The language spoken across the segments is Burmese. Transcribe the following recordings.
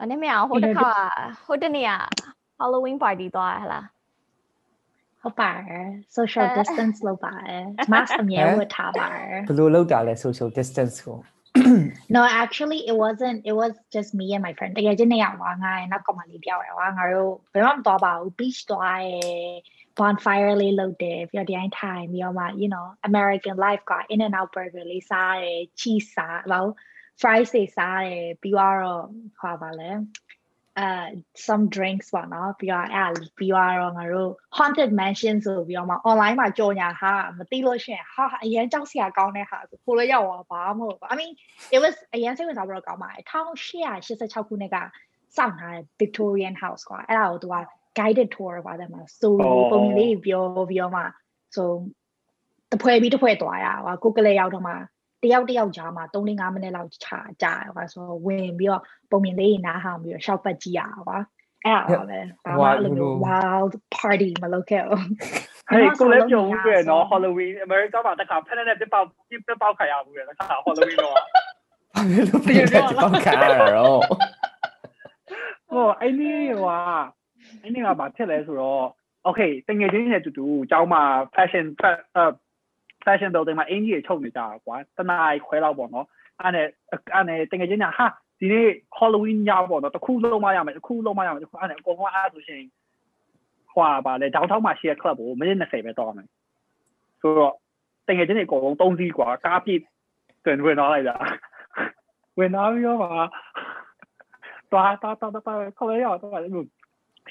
အနေနဲ့ဟိုတစ်ခါဟိုတနေ့က Halloween party သွားရဟလားဟုတ်ပါတယ် social distance လုပ်ပါတယ် mask အမြဲဝတ်ထားပါတယ်ဘယ်လိုလုပ်တာလဲ social distance ကို no actually it wasn't it was just me and my friend တကယ်ချင်းနေရပါငါရဲ့နောက်ကောင်မလေးပြောက်ရပါငါတို့ဘယ်မှမသွားပါဘူး beach သွားရယ် bonfire လေးလုပ်တယ်ပြီးတော့ဒီတိုင်းထိုင်ပြီးတော့မှ you know American life က in and out burger လေးစားတယ် cheese စားတော့ fries တွေစားတယ်ပြီးတော့ဟောပါလဲ uh some drinks ပေါ့နော်ပြီးတော့အဲ့ပြီးတော့ငါတို့ haunted mansion ဆိုပြီးတော့မှ online မှာကြော်ညာဟာမသိလို့ရှိရင်ဟာအရင်ကြောက်စရာကောင်းတဲ့ဟာဆိုခိုးလို့ရောက်သွားဘာမှမဟုတ်ဘူး I mean it was အရင်စိတ်ဝင်စားဖို့ကောင်းပါတယ်1886ခုနှစ်ကစောင့်ထားတဲ့ Victorian house ကွာအဲ့ဒါကိုသူက guided tour ပါတယ်မှာ story ပုံလေးပြောပြီးတော့မှ so တဖွဲပြီးတဖွဲသွားရပါကိုကလေးရောက်တော့မှ တယောက်တယောက်ကြားမှာ3-5မိနစ်လောက်ချာကြာပါဆိုတော့ဝင်ပြီးတော့ပုံမြင်လေးနားဟောင်ပြီးတော့ရှောက်ပတ်ကြည့်ရပါအဲ့ဒါပဲဘာမှအဲ့လို wild party မလုပ်ခဲ့ဘူးဟေးကိုလည်းပြုံးဦးတယ်နော် Halloween America မှာတခါဖက်နဲ့ပြပေါက်ပြပေါက်ခါရဘူးလေတခါ Halloween တော့ဘာလို့ပြပေါက်ခါရတော့ဟိုအဲ့ဒီဟိုအဲ့ဒီကဘာဖြစ်လဲဆိုတော့ okay တငယ်ချင်းနဲ့တူတူအเจ้าမှာ fashion fashion building မှာအင်ကြီးတွေချုပ်နေကြတာကွာတနားခွဲလောက်ပေါ့နော်အဲ့နဲ့အဲ့နဲ့တကယ်ချင်းညာဟာဒီနေ့ Halloween ညပေါ့နော်တခုလုံးမရမယ်တခုလုံးမရမယ်တခုအဲ့နဲ့အကုန်လုံးအားဆိုရှင်ဟွာပါလေဒေါင်းထောင်းမှာရှိတဲ့ club ကိုမိနစ်20ပဲတော့မယ်ဆိုတော့တကယ်ချင်းတွေအကုန်လုံး၃စီးကွာကားပြည့်တွင်ဝင်သွားလိုက်တာဝင်သွားပြီးတော့ပါသွားသွားသွားသွားခေါ်ရတော့တော့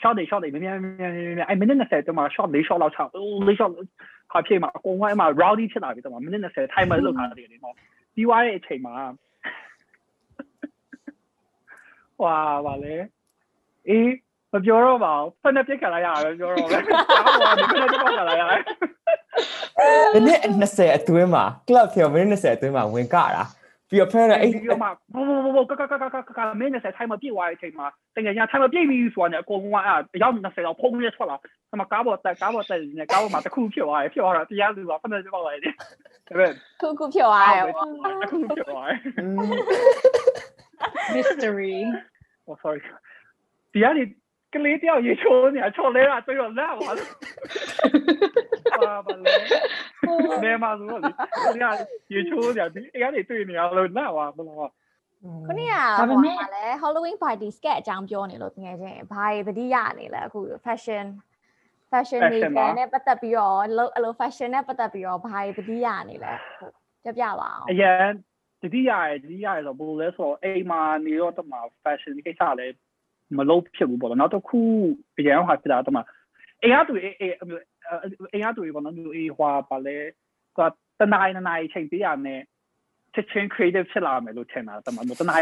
shot တွေ shot တွေမြန်မြန်မြန်မြန်အဲ့မိနစ်20တမှာ shot ၄ shot လောက်ချ၄ shot ခါဖြစ်မှာအကုန်လုံးအဲ့မှာ rowdy ဖြစ်လာပြီတမှာမိနစ်20 timer လောက်ထားတယ်လေနော်ပြီးသွားတဲ့အချိန်မှာဝါပါလေအေးမပြောတော့ပါဘူးဖက်နဲ့ပြစ်ခံလိုက်ရတယ်ပြောတော့ပဲဟောဒီဖက်နဲ့ပြစ်ခံလိုက်ရတယ်မိနစ်20အတွင်းမှာ club ပြောမိနစ်20အတွင်းမှာဝင်ကတာ ပြီးတော့ဖမ်းတယ်အဲ့ပြီးတော့မှဘောဘောဘောကကကကကကမင်းနဲ့ထိုင်မပြည့်သွားတဲ့အချိန်မှာတကယ်ညာထိုင်မပြည့်ပြီဆိုတာနဲ့အကုန်လုံးကအဲ့ရောက်20လောက်ဖုံးရဲထွက်လာဆမကားပေါ်တက်ကားပေါ်တက်နေကားပေါ်မှာတခုဖြစ်သွားတယ်ဖြစ်သွားတော့တရားလူကဖမ်းနေပေါက်လိုက်တယ်ဒါပေမဲ့ခုခုဖြစ်သွားတယ်တခုဖြစ်သွားတယ် mystery oh sorry တရားဒီ ကလေးတယောက်ရေချိုးနေတာချော်လဲတာတွေ့တော့လက်ပါပါပါလေနေမှာဆိုတော့ဒီရေချိုးနေတာဒီအဲ့ကနေတွေ့နေရလို့လက်ပါဘလို့ခုနေ့ကဘာမှမလဲ Halloween party sketch အကြောင်းပြောနေလို့တကယ်ချင်းဘာတွေသတိရနေလဲအခု fashion fashion တွေနဲ့ပတ်သက်ပြီးတော့အဲ့လို fashion နဲ့ပတ်သက်ပြီးတော့ဘာတွေသတိရနေလဲပြပြပါအောင်အရင်တတိယရယ်တတိယရယ်ဆိုဘယ်လိုလဲဆိုတော့အိမ်မှာနေတော့တမ fashion ကိစ္စလည်း မလုပ်ဖြစ်ဘူးပေါ့နော်နောက်တစ်ခုအရင်ဟာဖြစ်တာတော့မှအိမ်ကသူအေးအေးအိမ်ကသူပေါ့နော်မျိုးအေးဟွာပါလေကတနားနနားချိန်ပေးရမယ်ချက်ချင်း creative ဖြစ်လာမယ်လို့ထင်တာတမတနားမျိုးတနား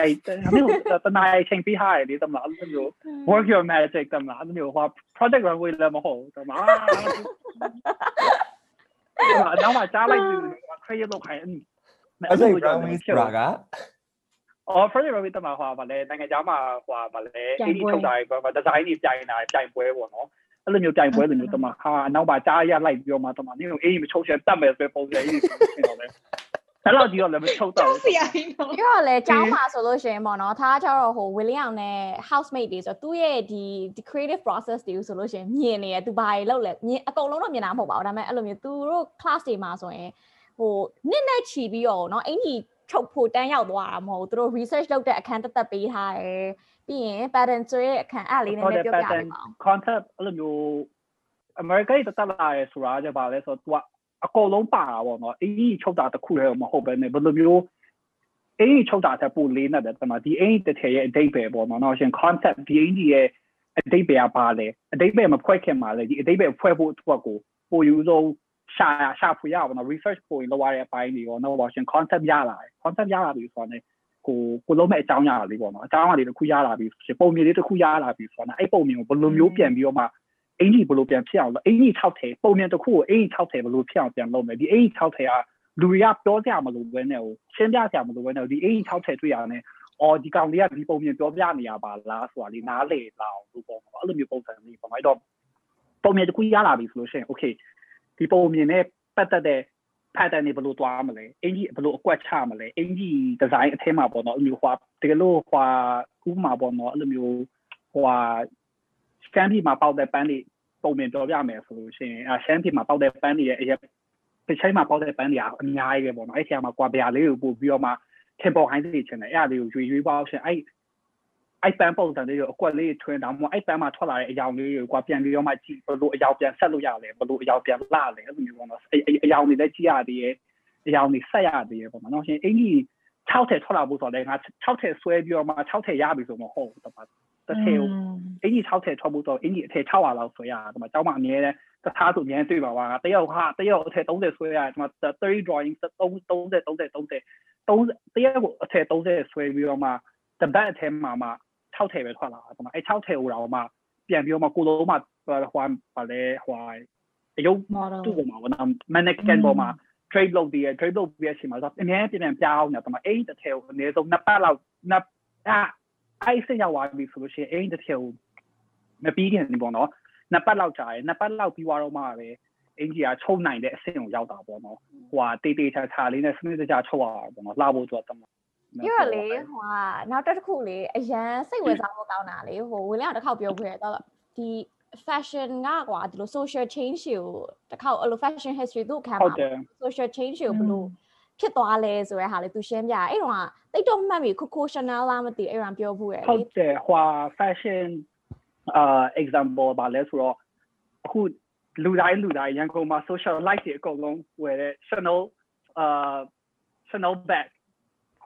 ချိန်ပေးဟာလေတမအဲ့လိုမျိုး work your magic တမအဲ့လိုမျိုးဟွာ project runway လည်းမဟုတ်တမနောက်မှကြားလိုက်ပြီး create လုပ်ခိုင်းအဲ့ဒါ runway ဆိုတာက အော် project review တမှာဟွာဗာလဲနိုင်ငံခြားမှာဟွာဗာလဲ80ထုတ်တာပဲဒီဇိုင်းတွေပြိုင်တာပြိုင်ပွဲပေါ့နော်အဲ့လိုမျိုးပြိုင်ပွဲလိုမျိုးတမှာဟာနောက်ပါကြားရလိုက်ပြီးတော့မှတမှာနင်းအေးမချုပ်ချင်တတ်မယ်ဆိုပုံစံကြီးဖြစ်တော့လဲအဲ့လိုဒီတော့လည်းမချုပ်တော့ဘူးဆရာကြီးတော့ပြီးတော့လည်းကျောင်းမှာဆိုလို့ရှိရင်ပေါ့နော်သားကျတော့ဟိုဝီလီယမ်နဲ့ housemate တွေဆိုတော့သူ့ရဲ့ဒီဒီ creative process တွေကိုဆိုလို့ရှိရင်မြင်နေရသူဘာတွေလုပ်လဲမြင်အကုန်လုံးတော့မြင်တာမဟုတ်ပါဘူးဒါပေမဲ့အဲ့လိုမျိုးသူတို့ class တွေမှာဆိုရင်ဟိုနှစ်နဲ့ချီပြီးတော့เนาะအင်ကြီး ချုပ်ဖို့တန်းရောက်သွားတာမဟုတ်ဘူးသူတို့ research လုပ်တဲ့အခန်းတက်တက်ပေးထားတယ်ပြီးရင် pattern ဆိုရဲ့အခန်းအဲ့လေးနည်းနည်းပြောပြပေးပါဦး concept အဲ့လိုမျိုး America တက်တက်လာရဲဆိုတာကြပါလဲဆိုတော့ तू အကုန်လုံးပါတာပေါ့နော်အင်းချုပ်တာတခုလည်းမဟုတ်ပဲねဘယ်လိုမျိုးအင်းချုပ်တာတဲ့ပိုလေးနဲ့တဲ့တမဒီအင်းတစ်ထည်ရဲ့အတိတ်ပဲပေါ့နော်နော်ရှင် concept ဒီအင်းကြီးရဲ့အတိတ်ပဲပါလဲအတိတ်ပဲမဖွဲ့ခင်ပါလေဒီအတိတ်ပဲဖွဲ့ဖို့အတွက်ကိုပိုယူဆုံး ရှာရှာဖွေရပါတော့ research ပိုလုပ်ရတဲ့အပိုင်းတွေရောနော် Washington concept ရလာတယ် concept ရလာပြီဆိုတော့ねကိုကိုလုံးမဲ့အကြောင်းရလာပြီပေါ့နော်အကြောင်းအရာတွေတစ်ခုရလာပြီပုံမြင်လေးတစ်ခုရလာပြီဆိုတော့အဲ့ပုံမြင်ကိုဘယ်လိုမျိုးပြန်ပြီးတော့မှအင်ကြီးဘယ်လိုပြန်ဖြစ်အောင်လဲအင်ကြီး6ထဲပုံမြင်တစ်ခုကိုအင်ကြီး6ထဲဘယ်လိုဖြစ်အောင်ပြန်လုပ်မယ်ဒီအင်ကြီး6ထဲကလူတွေကပြောကြမလို့ပဲနဲ့ဟိုရှင်းပြကြမလို့ပဲနဲ့ဒီအင်ကြီး6ထဲတွေ့ရတယ်အော်ဒီကောင်လေးကဒီပုံမြင်ပြောပြနေရပါလားဆိုတာလေးနားလေလာအောင်လို့ပေါ့နော်အဲ့လိုမျိုးပုံစံလေးပေါ့နော်အဲ့တော့ပုံမြင်တစ်ခုရလာပြီဆိုလို့ရှိရင် okay ဒီပုံမြင်နဲ့ပတ်သက်တဲ့ pattern တွေဘယ်လိုတွားမလဲအင်ကြီးဘယ်လိုအကွက်ချမလဲအင်ကြီး design အထဲမှာပေါ့နော်အဲ့လိုဟွာတကယ်လို့ဟွာဥပမာပေါ့နော်အဲ့လိုမျိုးဟွာ scan ဒီမှာပေါက်တဲ့ပန်းတွေပုံမြင်ပြောပြမယ်ဆိုလို့ရှိရင်အဲ scan ဒီမှာပေါက်တဲ့ပန်းတွေရဲ့အရက်တစ်ချိန်မှာပေါက်တဲ့ပန်းတွေကအများကြီးပဲပေါ့နော်အဲ့ဆရာမှာကွာဗျာလေးကိုပို့ပြီးတော့မှထင်ပေါ်ဟိုင်းစီချင်တယ်အဲ့အလေးကိုရွေရွေပေါက်ရှင်အဲ့ အဲ့ပန်းပုံစံလေးကိုအကွက်လေးထွင်းတောင်မှအဲ့ပန်းမှာထွက်လာတဲ့အယောင်လေးကိုကွာပြန်ပြီးတော့မှကြည့်ဘယ်လိုအယောင်ပြန်ဆက်လို့ရလဲဘယ်လိုအယောင်ပြန်လာလဲအဲ့လိုမျိုးပေါ့နော်အယောင်တွေလည်းကြည့်ရသေးရဲ့အယောင်တွေဆက်ရသေးရဲ့ပေါ့နော်ရှင်အင်ကြီး6ထည့်ထွက်လာဖို့ဆိုတော့ငါ6ထည့်ဆွဲပြီးတော့မှ6ထည့်ရပြီဆိုမှဟုတ်တော့တစ်ထည့်ကိုအင်ကြီး6ထည့်ထွက်ဖို့ဆိုအင်ကြီးအထည့်600လောက်ဆွဲရတာဒီမှာကျောင်းမှာအမြဲတမ်းတခြားဆိုအမြဲတွေ့ပါပါတယောက်ဟာတယောက်အထည်30ဆွဲရဒီမှာ30 drawing 30 30 30 30 30တယောက်ကိုအထည်30ဆွဲပြီးတော့မှတပတ်အထည်မှာမှ 6ထည်ပဲထွက်လာတာဒီမှာအဲ6ထည်ဟိုတော့မှပြန်ပြီးတော့မှကိုလုံးမှဟိုပါလဲဟိုအယုတ် model သူ့ပေါ်မှာဝနာ mannequin ပေါ်မှာ trade လုပ်ပြီးရ trade လုပ်ပြီးရချိန်မှာဆိုအများကြီးပြန်ပြောင်းနေတာဒီမှာအဲ့တစ်ထည်ကိုအနည်းဆုံးနှစ်ပတ်လောက်နှစ်အာအဲ့စိတ်ရောက်သွားပြီဆိုလို့ရှိရင်အဲ့တစ်ထည်ကိုမပြီးခင်ဒီပေါ့နော်နှစ်ပတ်လောက်ကြာရယ်နှစ်ပတ်လောက်ပြီးသွားတော့မှပဲအင်ဂျီကချုပ်နိုင်တဲ့အဆင့်ကိုရောက်တာပေါ့နော်ဟိုဟာတေးတေးချာချာလေးနဲ့စနစ်တကျချုပ်ရတာပေါ့နော်လှဖို့ဆိုတော့တမ ပြီးတော့လေဟိုကနောက်တစ်ခုလေအရန်စိတ်ဝင်စားဖို့ကောင်းတာလေဟိုဝင်လာတစ်ခေါက်ပြောခဲ့တော့ဒီ fashion ကကွာဒီလို social change ကိုတစ်ခေါက်အဲ့လို fashion history သူ့ခံဟုတ်မှာတယ် social change ကိုဘယ်လိုဖြစ်သွားလဲဆိုတဲ့ဟာလေသူရှင်းပြအဲ့တော့တိတ်တော့မှတ်ပြီ Coco Chanel လားမသိအဲ့ဒါပြောဖို့ရဟုလေတ်တယ်ဟွာ fashion အာ example ပါလဲဆိုတော့အခုလူတိုင်းလူတိုင်းရန်ကုန်မှာ social life တွေအကုန်လုံးဝယ်တဲ့ Chanel အာ Chanel bag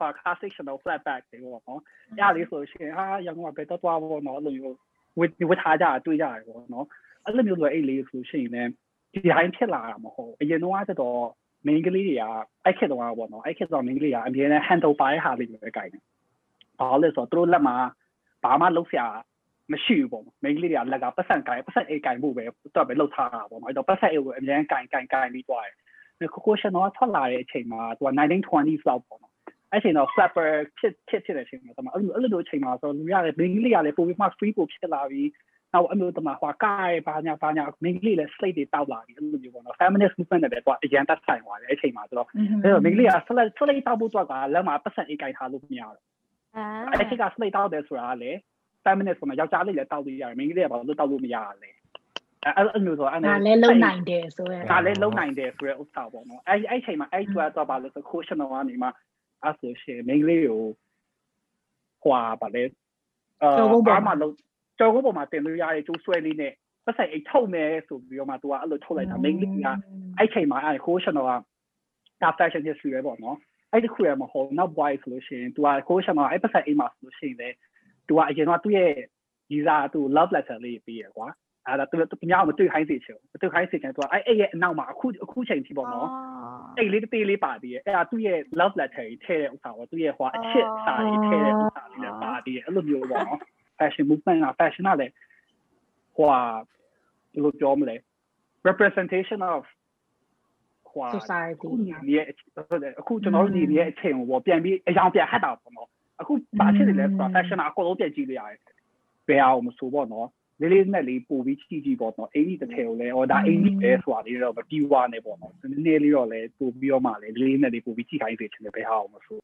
ဟွာ classic Chanel flat bag တွေပေါ့နော်။အဲ့ဒါလေးဆိုလို့ရှိရင်ဟာရန်ကုန်မှာဘယ်တော့သွားဖို့နော်အဲ့လိုမျိုးဝတ်ဝတ်ထားကြတာတွေ့ကြရတယ်ပေါ့နော်။အဲ့လိုမျိုးဆိုအဲ့လေးဆိုလို့ရှိရင်လည်းဒီတိုင်းဖြစ်လာတာမဟုတ်ဘူး။အရင်တော့ကတော့ main ကလေးတွေကအဲ့ခေတ်တော့ပေါ့နော်။အဲ့ခေတ်တော့ main ကလေးကအမြဲတမ်း handle ပါတဲ့ဟာလေးပဲကြိုက်တယ်။ဘာလို့လဲဆိုတော့သူတို့လက်မှာဘာမှလုပ်စရာမရှိဘူးပေါ့မိန်းကလေးတွေကလက်ကပတ်စံကင်ပတ်စံအိတ်ကင်ဖို့ပဲတော့ပဲလှုပ်ထားတာပေါ့နော်အဲ့တော့ပတ်စံအိတ်ကိုအများကင်ကင်ကင်ပြီးသွားတယ်ကိုကိုရှင်တော့ထွက်လာတဲ့အချိန်မှာသူက 1920s လောက်ပေါ့နော် အဲ့ချိန်တော့ flapper ဖြစ်ဖြစ်ဖြစ်တဲ့အချိန်မှာတမအဲ့လိုအဲ့လိုအချိန်မှာဆိုလူရတယ်မိန်းကလေးကလည်းပိုပြီးမှ free ပိုဖြစ်လာပြီးနောက်အဲ့လိုတမဟွာကားဘာညာဘာညာမိန်းကလေးလည်း slate တွေတောက်လာပြီးအဲ့လိုမျိုးပေါ့နော် feminist movement နဲ့လည်းသူကအရန်တက်ဆိုင်သွားတယ်အဲ့ချိန်မှာဆိုတော့အဲ့တော့မိန်းကလေးက slate slate တောက်ဖို့တော့ကလက်မှာပတ်စံအိတ်ကင်ထားလို့မရတော့အာအဲ့ဒီက slate တောက်တယ်ဆိုတာကလေ feminist ဆိုမှယောက်ျားလေးလည်းတောက်လို့ရတယ်မိန်းကလေးကဘာလို့တောက်လို့မရလဲအဲ့အဲ့မျိုးဆိုအဲ့ဒါလည်းလုံနိုင်တယ်ဆိုရယ်ဒါလည်းလုံနိုင်တယ်ဆိုရဲဥစ္စာပေါ့နော်အဲ့အဲ့ချိန်မှာအဲ့တွားတော့ပါလို့ဆို question တော့ကနေမှာ အဲ့ဆိုရှင်မိန်းကလေးကိုဟွာပါလေအာဘာမှလုံးကျော်ကုန်းပေါ်မှာတင်လို့ရတဲ့ကျိုးဆွဲလေးနဲ့ပတ်ဆိုင်အိတ်ထုတ်မယ်ဆိုပြီးတော့မှသူကအဲ့လိုထုတ်လိုက်တာ main link ကအဲ့ချိန်မှာအဲ့ quotient ကဒါ fashion history ပဲပေါ့နော်အဲ့ဒီခုရမဟုတ်နောက် boy ဆိုလို့ရှိရင် तू က quotient ကအဲ့ပတ်ဆိုင်အိတ်မှာဆိုလို့ရှိရင်လေ तू ကအရင်ကသူ့ရဲ့ user သူ love letter လေးပေးရကွာ အဲ့ဒါသူသူများမတွေ့ခိုင်းစေချင်ဘူးမတွေ့ခိုင်းစေချင်သူကအဲ့အဲ့ရဲ့အနောက်မှာအခုအခုချိန်ထိပေါ့နော်အဲ့လေးတေးလေးပါသေးရဲ့အဲ့ဒါသူ့ရဲ့ love letter ကြီးထည့်တဲ့ဥစ္စာပေါ့သူ့ရဲ့ဟိုအချစ်စာကြီးထည့်တဲ့ဥစ္စာလေးလည်းပါသေးရဲ့အဲ့လိုမျိုးပေါ့နော် fashion movement က fashion ကလည်းဟိုဘယ်လိုပြောမလဲ representation of ဟို society ဒီရဲ့အခုကျွန်တော်တို့ညီရဲ့အချိန်ကိုပေါ့ပြန်ပြီးအယောင်ပြန်ဟတ်တာပေါ့နော်အခုဘာဖြစ်နေလဲဆိုတော့ fashion အကုန်လုံးပြန်ကြည့်လို့ရတယ်ဘယ်အောင်မဆိုပေါ့နော် လေးလေးနဲ့လေးပို့ပြီးကြည့်ကြည့်ပေါ့နော်အိမ်ကြီးတစ်ထည်ကိုလည်းဟောဒါအိမ်ကြီးပဲဆိုတာလေးတော့မတီးဝါနဲ့ပေါ့နော်နည်းနည်းလေးတော့လည်းပို့ပြီးတော့မှလည်းလေးလေးနဲ့လေးပို့ပြီးကြည့်ခိုင်းစေချင်တယ်ဘယ်ဟာအောင်မဆို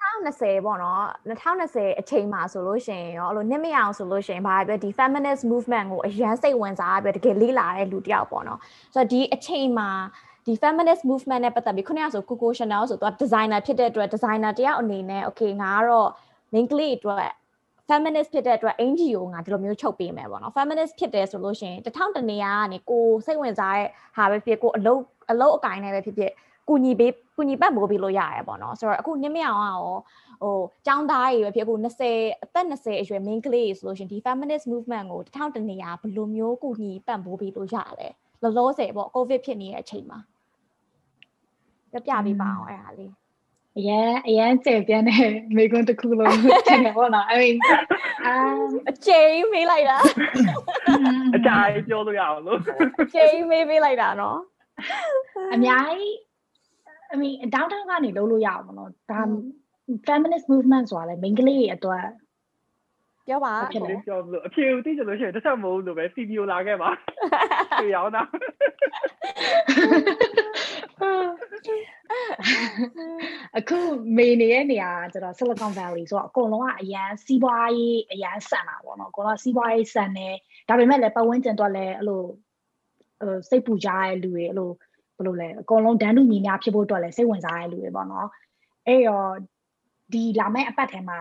2020ပေါ့နော်2020အချိန်မှာဆိုလို့ရှိရင်ရောအဲ့လိုနစ်မရအောင်ဆိုလို့ရှိရင်ဘာပဲဒီ feminist movement ကိုအရန်စိတ်ဝင်စားပြီးတကယ်လေးလာတဲ့လူတစ်ယောက်ပေါ့နော်ဆိုတော့ဒီအချိန်မှာဒီ feminist movement နဲ့ပတ်သက်ပြီးခုနကဆို Coco Chanel ဆိုသူက designer ဖြစ်တဲ့အတွက် designer တယောက်အနေနဲ့ okay ငါကတော့ main ကလေးအတွက် feminist ဖြစ်တဲ့အတွက် NGO ငါဒီလိုမျိုးချုပ်ပေးမယ်ပေါ့နော် feminist ဖြစ်တယ်ဆိုလို့ရှိရင်တထောင်တနေရာကနေကိုစိတ်ဝင်စားတဲ့ဟာပဲဖြစ်ကိုအလုတ်အလုတ်အကင်နဲ့ပဲဖြစ်ဖြစ်ကူညီပေးကူညီပတ်မိုးပေးလို့ရရပေါ့နော်ဆိုတော့အခုနစ်မရအောင်ကရောဟိုចောင်းသားကြီးပဲဖြစ်အခု20အသက်20အရွယ် main ကလေးဆိုလို့ရှိရင်ဒီ feminist movement ကိုတထောင်တနေရာဘယ်လိုမျိုးကူညီပံ့ပိုးပေးလို့ရလဲလောလောဆယ်ပေါ့ covid ဖြစ်နေတဲ့အချိန်မှာပြပြပေးပါအောင်အဲ့ဒါလေး အရန်အရန်ကျေပြန်းတဲ့မိကွန်းတစ်ခုလုံးတင်တယ်ပေါ့နော် I mean um အချိန်မေးလိုက်တာအကြိုင်ပြောလို့ရအောင်လို့အချိန်မေးပေးလိုက်တာနော်အများကြီး I mean downtown ကနေလုံးလို့ရအောင်ပေါ့နော်ဒါ feminist movement ဆိုတာလေ main ကလေးတွေအတွက်ပြောပါဟုတ်ဖြစ်တယ်ပြောလို့အဖြေကိုသိကြလို့ရှိရင်တစ်ချက်မဟုတ်လို့ပဲ video လာခဲ့ပါတွေ့ရအောင်လား အခုမေနေရဲ့နေရာကျတော့ Silicon Valley ဆိုတော့အကုန်လုံးကအရန်စီးပွားရေးအရန်ဆန်တာပေါ့နော်အကုန်လုံးစီးပွားရေးဆန်နေဒါပေမဲ့လည်းပတ်ဝန်းကျင်တော့လည်းအဲ့လိုဟိုစိတ်ပူကြတဲ့လူတွေအဲ့လိုဘယ်လိုလဲအကုန်လုံးဒန်းတူညီများဖြစ်ဖို့အတွက်လည်းစိတ်ဝင်စားတဲ့လူတွေပေါ့နော်အဲ့တော့ဒီလာမယ့်အပတ်ထဲမှာ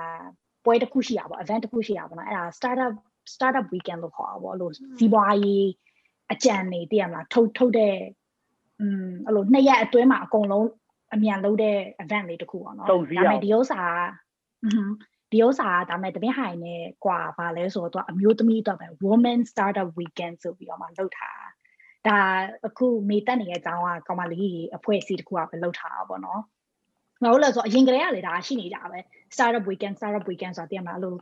ပွဲတစ်ခုရှိရပါဘော event တစ်ခုရှိရပါဘောနော်အဲ့ဒါ startup startup weekend လို့ခေါ်တာပေါ့အဲ့လိုစီးပွားရေးအကြံနေတည်ရမလားထုတ်ထုတ်တဲ့ อืมအဲ့လိုနှစ်ရက်အတွင်းမှာအကုန်လုံးအမြန်လုပ်တဲ့ event လေးတစ်ခုပေါ့နော် တုံစီအောင် ဒီဥစ္စာကอืมဒီဥစ္စာကဒါမဲ့တပင်းဟိုင်နဲ့ကွာပါလဲဆိုတော့သူကအမျိုးသမီးတော့ပဲ woman startup weekend ဆိုပြီးတော့မှလုပ်ထားတာဒါအခုမေတက်နေတဲ့အကြောင်းကကောင်မလေးအဖွဲ့အစည်းတစ်ခုကပဲလုပ်ထားတာပေါ့နော်ငါတို့လည်းဆိုအရင်ကတည်းကလေဒါရှိနေကြပဲ startup weekend startup weekend ဆိုတာသိရမလားအဲ့လို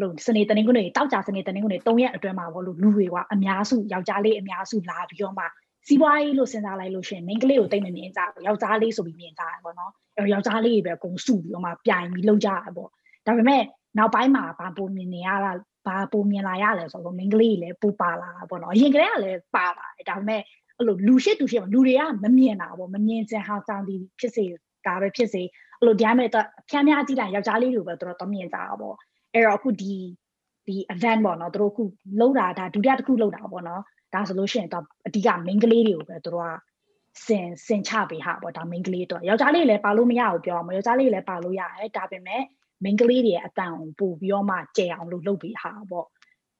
လို့စနေတနင်္ဂနွေတောက်ကြစနေတနင်္ဂနွေ၃ရက်အတွင်းမှာပေါ့လို့လူတွေကအများစုယောက်ျားလေးအများစုလာပြီးတော့မှ စီးပွားရေးလို့စဉ်းစားလိုက်လို့ရှိရင်မိန်းကလေးကိုတိတ်မမြင်ကြဘူးယောက်ျားလေးဆိုပြီးမြင်ကြတယ်ပေါ့နော်အဲယောက်ျားလေးတွေပဲအကုန်စုပြီးတော့မှပြိုင်ပြီးလုပ်ကြတာပေါ့ဒါပေမဲ့နောက်ပိုင်းမှာဘာပုံမြင်နေရတာဘာပုံမြင်လာရလဲဆိုတော့မိန်းကလေးတွေလည်းပူပါလာတာပေါ့နော်အရင်ကတည်းကလည်းပါပါတယ်ဒါပေမဲ့အဲ့လိုလူရှိတူရှိလူတွေကမမြင်တာပေါ့မမြင်စင်ဟာစောင်းဒီဖြစ်စေဒါပဲဖြစ်စေအဲ့လိုတရားမဲ့တော့ဖျမ်းဖျားကြည့်လိုက်ယောက်ျားလေးတွေပဲတော်တော်မြင်ကြတာပေါ့အဲ့တော့အခုဒီဒီ event ပေါ့နော်သူတို့အခုလုံးတာဒါဒုတိယတစ်ခုလုံးတာပေါ့နော် ဒါဆိုလို့ရှိရင်တော့အဓိက main ကလေးတွေကိုပဲသူတို့ကစင်စင်ချပေးဟာပေါ့ဒါ main ကလေးတော့ယောက်ျားလေးလည်းပါလို့မရဘူးပြောမှာယောက်ျားလေးလည်းပါလို့ရတယ်ဒါပေမဲ့ main ကလေးတွေရဲ့အတန်ကိုပို့ပြီးတော့မှကျယ်အောင်လို့လုပ်ပေးဟာပေါ့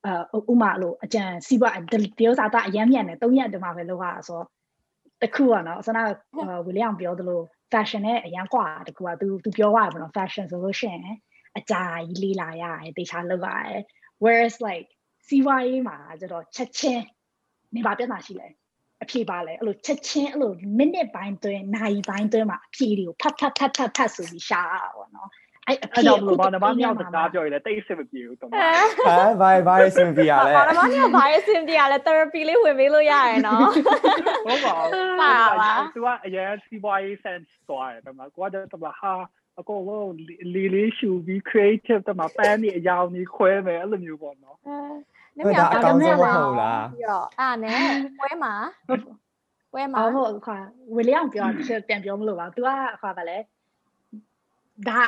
အဲဥမာလို့အကြံစီးပွားတယောက်စားတာအရမ်းမြန်တယ်၃ရက်တည်းမှာပဲလုပ်ရတာဆိုတော့တခုကနော်ဆနာဝီလျံပြောသလို fashion နဲ့အရန်ကွာတကူက तू तू ပြောရတယ်ပေါ့နော် fashion ဆိုလို့ရှိရင်အကြာကြီးလေးလာရတယ်တေချာလောက်ရတယ် whereas like စီဝါရေးမှာကျတော့ချက်ချင်း နေပါပြဿနာရှိလဲအဖြေပါလဲအဲ့လိုချက်ချင်းအဲ့လို minute ပိုင်းတွင်းနာရီပိုင်းတွင်းမှာအဖြေတွေကိုဖတ်ဖတ်ဖတ်ဖတ်ဖတ်ဆိုပြီးရှာရတာပေါ့နော်အဲ့အဖြေအဲ့တော့ဘလို့ဘာနမမြောက်တကားပြောရလဲတိတ်စစ်မပြေဘူးတော့ဟမ်ဘာဘာရစင်ပြရလဲဘာမှမဟုတ်ဘာရေးစင်ပြရလဲ therapy လေးဝင်ပေးလို့ရရယ်နော်ဟုတ်ပါဘူးပါပါသူကအရင်စီးပွားရေး sense သွားတယ်ဒါပေမဲ့ကိုကတော့ဟာအကုန်လုံးလီလေးရှူပြီး creative တမှာပန်းနေအယောင်ကြီးခွဲမယ်အဲ့လိုမျိုးပေါ့နော် နည်းဟိုနည်းဒါအကောင်းဆုံးမဟုတ်လားပြီးတော့အဲ့နဲ့ပွဲမှာပွဲမှာအော်ဟုတ်ခါဝီလျံပြောတယ်ပြန်ပြောမလို့ပါ तू ကခါပါလဲဒါ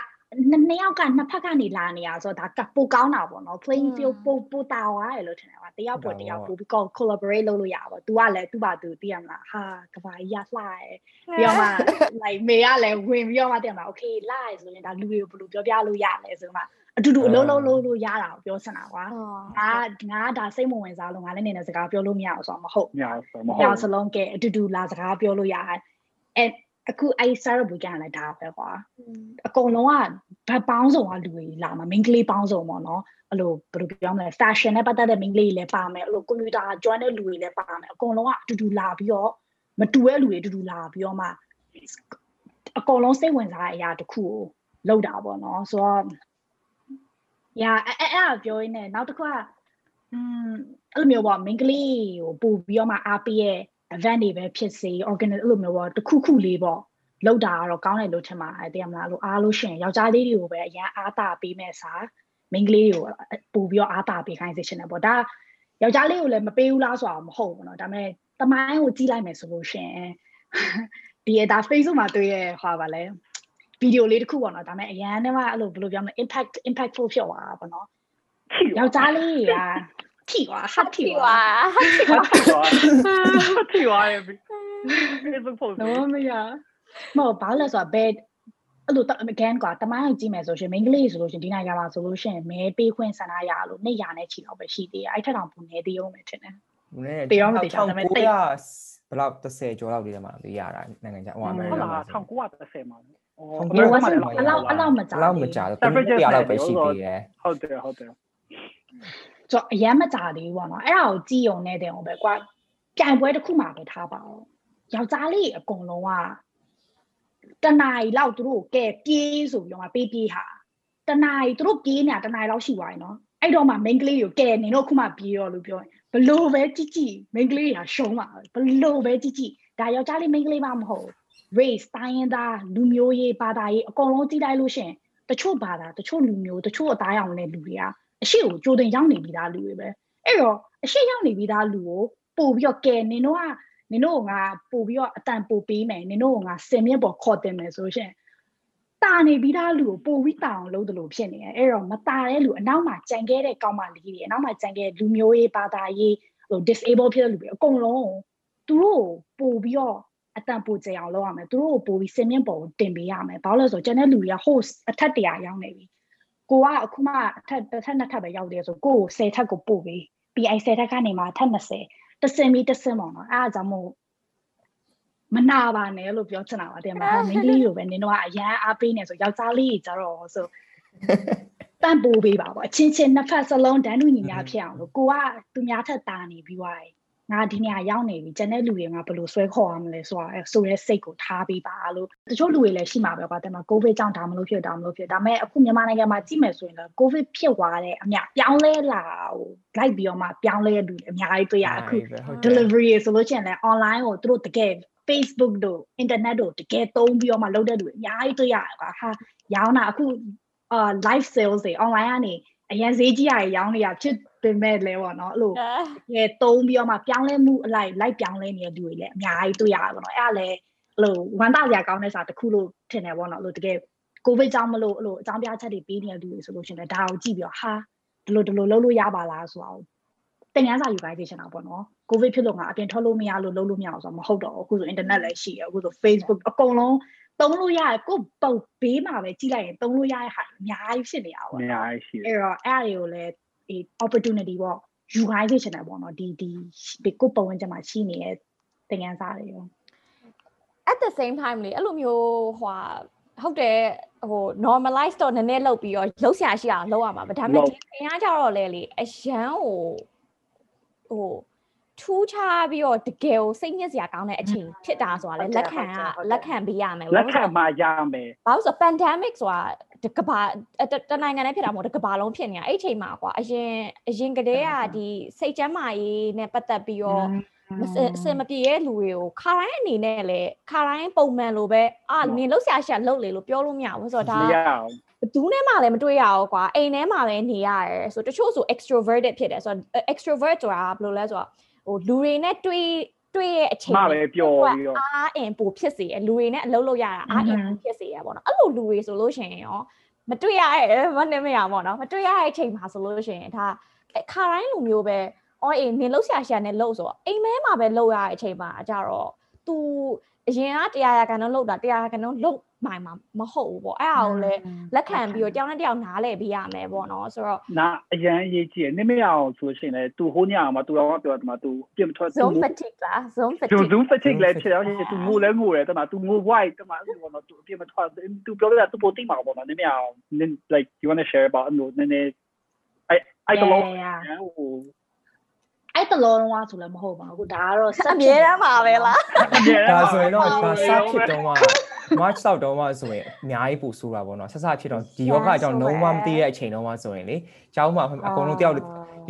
နှစ်ယောက်ကနှစ်ဖက်ကနေလာနေရဆိုတော့ဒါပိုကောင်းတာပေါ့နော် playing field ပိုပိုတာဝါရလို့ထင်တယ်ကွာတယောက်ပေါ်တယောက်ပိုပြီး collaborate လုပ်လို့ရပါပေါ့ तू ကလည်းသူ့ဘာသူသိရမလားဟာကဘာကြီးရလှရဲပြီးတော့မှ like မေကလည်းဝင်ပြီးတော့မှသိရမလား okay လှရဲဆိုရင်ဒါလူတွေကိုဘယ်လိုပြောပြလို့ရလဲဆိုမှ အတူတူအလုံးလုံးလုံးလို့ရတာကိုပြောစင်တာကွာငါငါဒါစိတ်မဝင်စားလို့ငါလည်းနေနေစကားပြောလို့မရအောင်ဆိုတော့မဟုတ်ညာဆိုမမဟုဟုတ်တ်စလုံးကဲအတူတူလာစကားပြောလို့ရတယ်အဲအခုအဲ့ startup weekend လည်းဒါပဲကွာအကုန်လုံးကဗတ်ပေါင်းစုံကလူတွေလာမှာ main ကလေးပေါင်းစုံပေါ့နော်အဲ့လိုဘယ်လိုပြောမလဲ fashion နဲ့ပတ်သက်တဲ့ main ကလေးတွေလည်းပါမယ်အဲ့လို computer ကျွမ်းတဲ့လူတွေလည်းပါမယ်အကုန်လုံးကအတူတူလာပြီးတော့မတူတဲ့လူတွေအတူတူလာပြီးတော့မှအကုန်လုံးစိတ်ဝင်စားတဲ့အရာတစ်ခုကိုလောက်တာပေါ့နော်ဆိုတော့ yeah အဲ့အဲ့အဲ့ဒါပြောရင်းနဲ့နောက်တစ်ခုကอืมအဲ့လိုမျိုးပေါ့ main ကလေးကိုပို့ပြီးတော့မှအားပေးရဲ့ event တွေပဲဖြစ်စေ organize အဲ့လိုမျိုးပေါ့တစ်ခုခုလေးပေါ့လောက်တာကတော့ကောင်းတယ်လို့ထင်ပါတယ်တကယ်မလားလို့အားလို့ရှရင်ယောက်ျားလေးတွေကိုပဲအရန်အားတာပေးမဲ့စာမိန်းကလေးတွေကိုပို့ပြီးတော့အားတာပေးခိုင်းစေချင်တယ်ပေါ့ဒါယောက်ျားလေးကိုလည်းမပေးဘူးလားဆိုတာမဟုတ်ဘူးเนาะဒါပေမဲ့တမိုင်းကိုကြည့်လိုက်မယ်ဆိုလို့ရှရင်ဒီဒါ Facebook မှာတွေ့ရဟောပါလဲ ဗီဒီယိုလေးတစ်ခုပေါ့နော်ဒါပေမဲ့အရန်နဲ့မှအဲ့လိုဘယ်လိုပြောမလဲ impact impactful ဖြစ်သွားတာပေါ့နော်ယောက်ျားလေးကထိသွားဟာထိဒီသွားဝါထီဝါရဲ့ Facebook post တော့မရမဟုတ်ဘာလို့လဲဆိုတော့ဘယ်အဲ့လို again ကွာတမိုင်းကိုကြည့်မယ်ဆိုရှင် main ကလေးဆိုလို့ရှင်ဒီနိုင်ငံမှာဆိုလို့ရှင်မဲပေးခွင့်ဆန္ဒရလို့နှစ်ရာနဲ့ချီတော့ပဲရှိသေးတယ်အဲ့ထက်တောင်ပုံနေသေးအောင်ပဲထင်တယ်နည်းတေရောမတေချာဒါပေမဲ့တိတ်ဘယ်လောက်30ကျော်လောက်လေးတည်းမှာလေးရတာနိုင်ငံခြားဟိုအမေရိဟုတ်ကန်လားမှာ1930မှာ ဘယ်ဝဆန်အလောက်အလောက်မကြလောက်မကြတော့ကိုယ်လောက်ပဲရှိသေးတယ်ဟုတ်တယ်ဟုတ်တယ်ဆိုတော့အရန်မကြသေးဘူးပေါ့နော်အဲ့ဒါကိုကြည့်ုံနဲ့တင်အောင်ပဲကွာပြိုင်ပွဲတစ်ခုမှပဲထားပါအောင်ယောက်ျားလေးအကုန်လုံးကတနားရီလောက်သူတို့ကဲပြေးဆိုပြီးတော့မှပေးပြေးဟာတနားရီသူတို့ပြေးနေတာတနားရီလောက်ရှိသွားပြီနော်အဲ့တော့မှ main ကလေးကိုကဲနေတော့ခုမှပြေးရောလို့ပြောရင်ဘလို့ပဲကြည့်ကြည့် main ကလေးကရှုံးပါဘလို့ပဲကြည့်ကြည့်ဒါယောက်ျားလေး main ကလေးမှမဟုတ် race တိုင်းရင်းသားလူမျိုးရေးဘာသာရေးအကုန်လုံးကြည့်လိုက်လို့ရှင်တချို့ဘာသာတချို့လူမျိုးတချို့အသားရောင်တဲ့လူတွေကအရှိကိုကြိုတင်ရောက်နေပြီးသားလူတွေပဲအဲ့တော့အရှိရောက်နေပြီးသားလူကိုပို့ပြီးတော့ကဲနင်တို့ကနင်တို့ကငါပို့ပြီးတော့အတန်ပို့ပေးမယ်နင်တို့ကငါစင်မြင့်ပေါ်ခေါ်တင်မယ်ဆိုရှင်တာနေပြီးသားလူကိုပို့ပြီးတာအောင်လုပ်တယ်လို့ဖြစ်နေတယ်အဲ့တော့မတာတဲ့လူအနောက်မှာကြံခဲ့တဲ့ကောင်းမလေးတွေအနောက်မှာကြံခဲ့လူမျိုးရေးဘာသာရေးဟို disable ဖြစ်တဲ့လူတွေအကုန်လုံးသူတို့ပို့ပြီးတော့ အတန်ပိုကြအောင်လုပ်ရမယ်သူတို့ကိုပို့ပြီးစင်မြင့်ပေါ်ကိုတင်ပေးရမယ်ဘာလို့လဲဆိုတော့ကျန်တဲ့လူတွေက host အထက်တရာရောက်နေပြီကိုကအခုမှအထက်တစ်ထက်နှစ်ထပ်ပဲရောက်တယ်ဆိုကိုကို10ထပ်ကိုပို့ပေးပြီးအဲ10ထပ်ကနေမှအထက်20တစင်ပြီးတစင်ပေါ့နော်အဲအားကြောင့်မို့မနာပါနဲ့လို့ပြောချင်တာပါတဲ့မှာမင်းကလေးလိုပဲနင်တို့ကအရန်အားပေးနေဆိုယောက်ျားလေးကြီးကြတော့ဆိုတန်ပိုးပေးပါပေါ့အချင်းချင်းနှစ်ဖက်စလုံးတန်းတူညီမျှဖြစ်အောင်လို့ကိုကသူများထက်တာနေပြီးွားတယ် ငါဒီနေရာရောက်နေပြီကျန်တဲ့လူတွေကငါဘယ်လိုဆွဲခေါ်ရမလဲဆိုတာအဲဆိုရဲစိတ်ကိုထားပေးပါလို့တချို့လူတွေလည်းရှိမှာပဲကွာတဲ့မှာကိုဗစ်ကြောင့်ဒါမလို့ဖြစ်ဒါမလို့ဖြစ်ဒါပေမဲ့အခုမြန်မာနိုင်ငံမှာကြည့်မယ်ဆိုရင်လည်းကိုဗစ်ဖြစ်သွားတဲ့အမြပြောင်းလဲလာဟိုလိုက်ပြီးတော့မှပြောင်းလဲလူတွေအများကြီးတွေ့ရအခု delivery ဆိုလို့ရှိရင်လည်း online ကိုသူတို့တကယ် Facebook တို့ internet တို့တကယ်သုံးပြီးတော့မှလုပ်တဲ့လူတွေအများကြီးတွေ့ရတယ်ကွာဟာရောင်းတာအခုအာ live sales တွေ online ကနေအရင်ဈေးကြီးရရောင်းနေရဖြစ် ပေမဲ့လဲပေါ့နော်အဲ့လိုတကယ်သုံးပြီးတော့မှပြောင်းလဲမှုအလိုက် live ပြောင်းလဲနေတဲ့လူတွေလည်းအများကြီးတွေ့ရတယ်ပေါ့နော်အဲ့ဒါလည်းအဲ့လိုဝမ်းသာစရာကောင်းတဲ့စာတစ်ခုလို့ထင်တယ်ပေါ့နော်အဲ့လိုတကယ်ကိုဗစ်ကြောင့်မလို့အဲ့လိုအကြောင်းပြချက်တွေပေးနေတဲ့လူတွေဆိုလို့ရှိရင်ဒါကိုကြည့်ပြီးတော့ဟာဒီလိုဒီလိုလုပ်လို့ရပါလားဆိုတော့တင်ငန်းစာယူခိုင်းစေချင်တာပေါ့နော်ကိုဗစ်ဖြစ်လို့ငါအပြင်ထွက်လို့မရလို့လုပ်လို့မရအောင်ဆိုတော့မဟုတ်တော့အခုဆို internet လည်းရှိရအခုဆို Facebook အကုန်လုံးသုံးလို့ရတယ်ကိုပုတ်ဘေးမှာပဲကြည့်လိုက်ရင်သုံးလို့ရတဲ့ဟာအများကြီးဖြစ်နေတာပေါ့အများကြီးရှိတယ်အဲ့တော့အဲ့အရာတွေကိုလည်း ဒီ opportunity ပေါ့ယူခိုင်းစေချင်တယ်ပေါ့နော်ဒီဒီဒီကိုပုံဝင်ချက်မှာရှိနေတဲ့တင်ငန်းစာတွေရော at the same time လေအဲ့လိုမျိုးဟိုဟုတ်တယ်ဟို normalize တော့နည်းနည်းလုပ်ပြီးတော့လှုပ်ရှားရှိအောင်လုပ်ရမှာဗဒါပေမဲ့ဒီခင်ကကြတော့လေလေအရန်ဟိုဟိုထူးခြားပြီးတော့တကယ်ကိုစိတ်ညစ်စရာကောင်းတဲ့အချိန်ဖြစ်တာဆိုတာလေလက်ခံကလက်ခံပေးရမယ်လက်ခံမှရမယ်ဘာလို့ဆို pandemic ဆိုတာ တကဘာတနိုင်ငံနဲ့ဖြစ်တာမဟုတ်တကဘာလုံးဖြစ်နေတာအဲ့ချိန်မှာကွာအရင်အရင်ကတည်းကဒီစိတ်ကျမ်းမာရေးနဲ့ပတ်သက်ပြီးတော့မစအစမပြေရဲ့လူတွေကိုခါတိုင်းအနေနဲ့လေခါတိုင်းပုံမှန်လိုပဲအာနင်လှုပ်ရှားရှာလှုပ်လေလို့ပြောလို့မရဘူးဆိုတော့ဒါမရအောင်ဘသူနဲ့မှလည်းမတွေ့ရဘူးကွာအိမ်ထဲမှာပဲနေရတယ်ဆိုတချို့ဆို extroverted ဖြစ်တယ်ဆိုတော့ extrovert ဆိုတာဘယ်လိုလဲဆိုတော့ဟိုလူတွေနဲ့တွေ့ တွေ့ရဲ့အချိန်မပဲပျော်ပြီးတော့အားအင်ပိုဖြစ်စေတယ်လူတွေနဲ့အလုပ်လုပ်ရတာအားအင်ပိုဖြစ်စေရပေါ့နော်အဲ့လိုလူတွေဆိုလို့ရှိရင်ရောမတွေ့ရရဲ့မနေမရပေါ့နော်မတွေ့ရတဲ့အချိန်မှာဆိုလို့ရှိရင်ဒါခါတိုင်းလူမျိုးပဲအော်အေးနင်လှုပ်ရှားရှာနဲ့လှုပ်ဆိုတော့အိမ်မဲမှာပဲလှုပ်ရတဲ့အချိန်မှာကြတော့ तू အရင်ကတရားရကန်တော့လှုပ်တာတရားရကန်တော့လှုပ် မှမှာမဟုတ်ဘူးပေါ့အဲ့ဒါကိုလည်းလက်ခံပြီးတော့တယောက်နဲ့တယောက်နားလည်ပေးရမယ်ပေါ့နော်ဆိုတော့နာအရန်ရေးကြည့်နေမရအောင်ဆိုရှင်လေသူဟိုညမှာသူတော့ပြောတယ်မှာသူပြင်ထွက် zone fatigue လား zone သူ fatigue zoom fatigue လည်းဖြစ်တော့သူငိုလည်းငိုတယ်တမသူငို white တမသူဘောနော်သူပြင်မထွက်သူပြောပြတာသူပိုတိမှာပေါ့နော်နေမရအောင် like you want to share about အဲ့လိုနည်းနည်းအဲ့အဲ့တော့ဟို အဲ့တလောလုံးကဆိုလည်းမဟုတ်ပါဘူးဒါကတော့အမြဲတမ်းပါပဲလားဒါဆိုရင်တော့ဒါစဖြစ်တော့မှ March ဆောက်တော့မှဆိုရင်အများကြီးပိုဆိုးတာပေါ့နော်ဆက်စဖြစ်တော့ဒီယောဂအကြောင်းလုံးဝမသိတဲ့အချိန်တော့မှဆိုရင်လေကျောင်းမှာအကုန်လုံးတယောက်ဒီ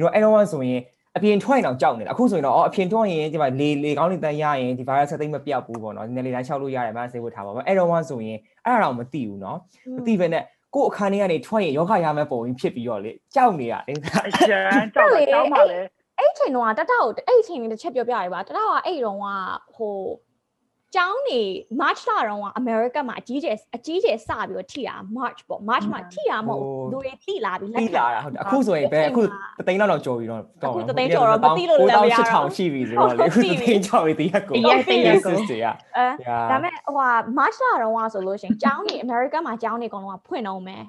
တော့အဲ့တော့မှဆိုရင်အပြင်ထွက်ရင်တော့ကြောက်နေတာအခုဆိုရင်တော့အော်အပြင်ထွက်ရင်ဒီမှာလေလေကောင်းနေတန်းရရင်ဒီ virus သိမ့်မပြောက်ဘူးပေါ့နော်နည်းလေတိုင်းလျှောက်လို့ရတယ်မဆေးဝတ်ထားပါမယ်အဲ့တော့မှဆိုရင်အဲ့ဒါတော့မသိဘူးနော်မသိပဲနဲ့ကို့အခန်းထဲကနေထွက်ရင်ယောဂရမယ်ပုံရင်ဖြစ်ပြီးတော့လေကြောက်နေရလေအရန်ကြောက်တယ်ကြောက်မှလည်း အဲ့အချိန်တော့တတကိုအဲ့အချိန်လေးတစ်ချက်ပြောပြရပါတတကအဲ့တုန်းကဟိုကျောင်းနေ March လတုန်းက America မှာအကြီးကျယ်အကြီးကျယ်စပြီးတော့ထိတာ March ပေါ့ March မှာထိတာမဟုတ်ဘူးလူတွေတိလာပြီးတိလာတာဟုတ်တယ်အခုဆိုရင်ပဲအခုတသိန်းလောက်တော့ကြော်ပြီးတော့အခုတသိန်းကျော်တော့မသိလို့လည်းမရတော့6000ရှိပြီဆိုတော့လေအခုတသိန်းကျော်ပြီးတရက်ကိုတရက်တရက်ကိုစစ်တွေကအဲဒါမဲ့ဟိုဟာ March လတုန်းကဆိုလို့ရှိရင်ကျောင်းနေ America မှာကျောင်းနေအကုန်လုံးကဖွင့်တော့မယ်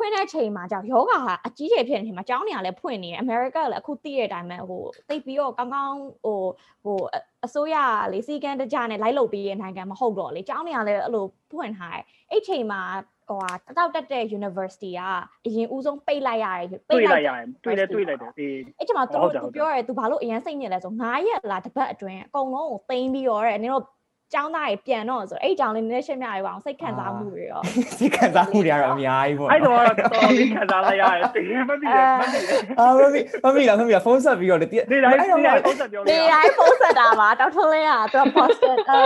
ဖွင့်တဲ့ချိန်မှာကြောက်ယောဂဟာအကြီးကျယ်ဖြစ်နေချိန်မှာကျောင်းနေကလည်းဖွင့်နေတယ် America လည်းအခုသိတဲ့အတိုင်းပဲဟိုသိပြီးတော့ကောင်းကောင်းဟိုဟိုအစိုးရလေစီကန်းတကြနဲ့လိုက်လုပ်ပြီးတဲ့နိုင်ငံမဟုတ်တော့လေကျောင်းနေကလည်းအဲ့လိုဖွင့်ထားတယ်အဲ့ချိန်မှာဟိုဟာတတောက်တက်တဲ့ university ကအရင်ဦးဆုံးပိတ်လိုက်ရတယ်တွေ့လိုက်ရတယ်တွေ့လဲတွေ့လိုက်တယ်အေးအဲ့ချိန်မှာသူဟုတ်တယ်သူဟုတ်တယ်ပြောရဲ तू ဘာလို့အရင်စိတ်ညစ်လဲဆို9ရက်လားတစ်ပတ်အတွင်းအကုန်လုံးကိုသိမ်းပြီးတော့တဲ့နင်တို့ ကျောင်းသားတွေပြန်တော့ဆိုအဲ့ကြောင်လေးနည်းနည်းရှင်းပြရပါအောင်စိတ်ခံစားမှုတွေရောစိတ်ခံစားမှုတွေကတော့အများကြီးပေါ့အဲ့တော့တော်လေးခံစားလိုက်ရတယ်တကယ်မသိရမသိရအာမမီမမီလားမမီလားဖုန်းဆက်ပြီးတော့လေတဒီတိုင်းဒီတိုင်းပုံစံပြောဒီလို့ရတိုင်းပုံစံတာပါဒေါက်တာလင်းကသူက Boston အဲ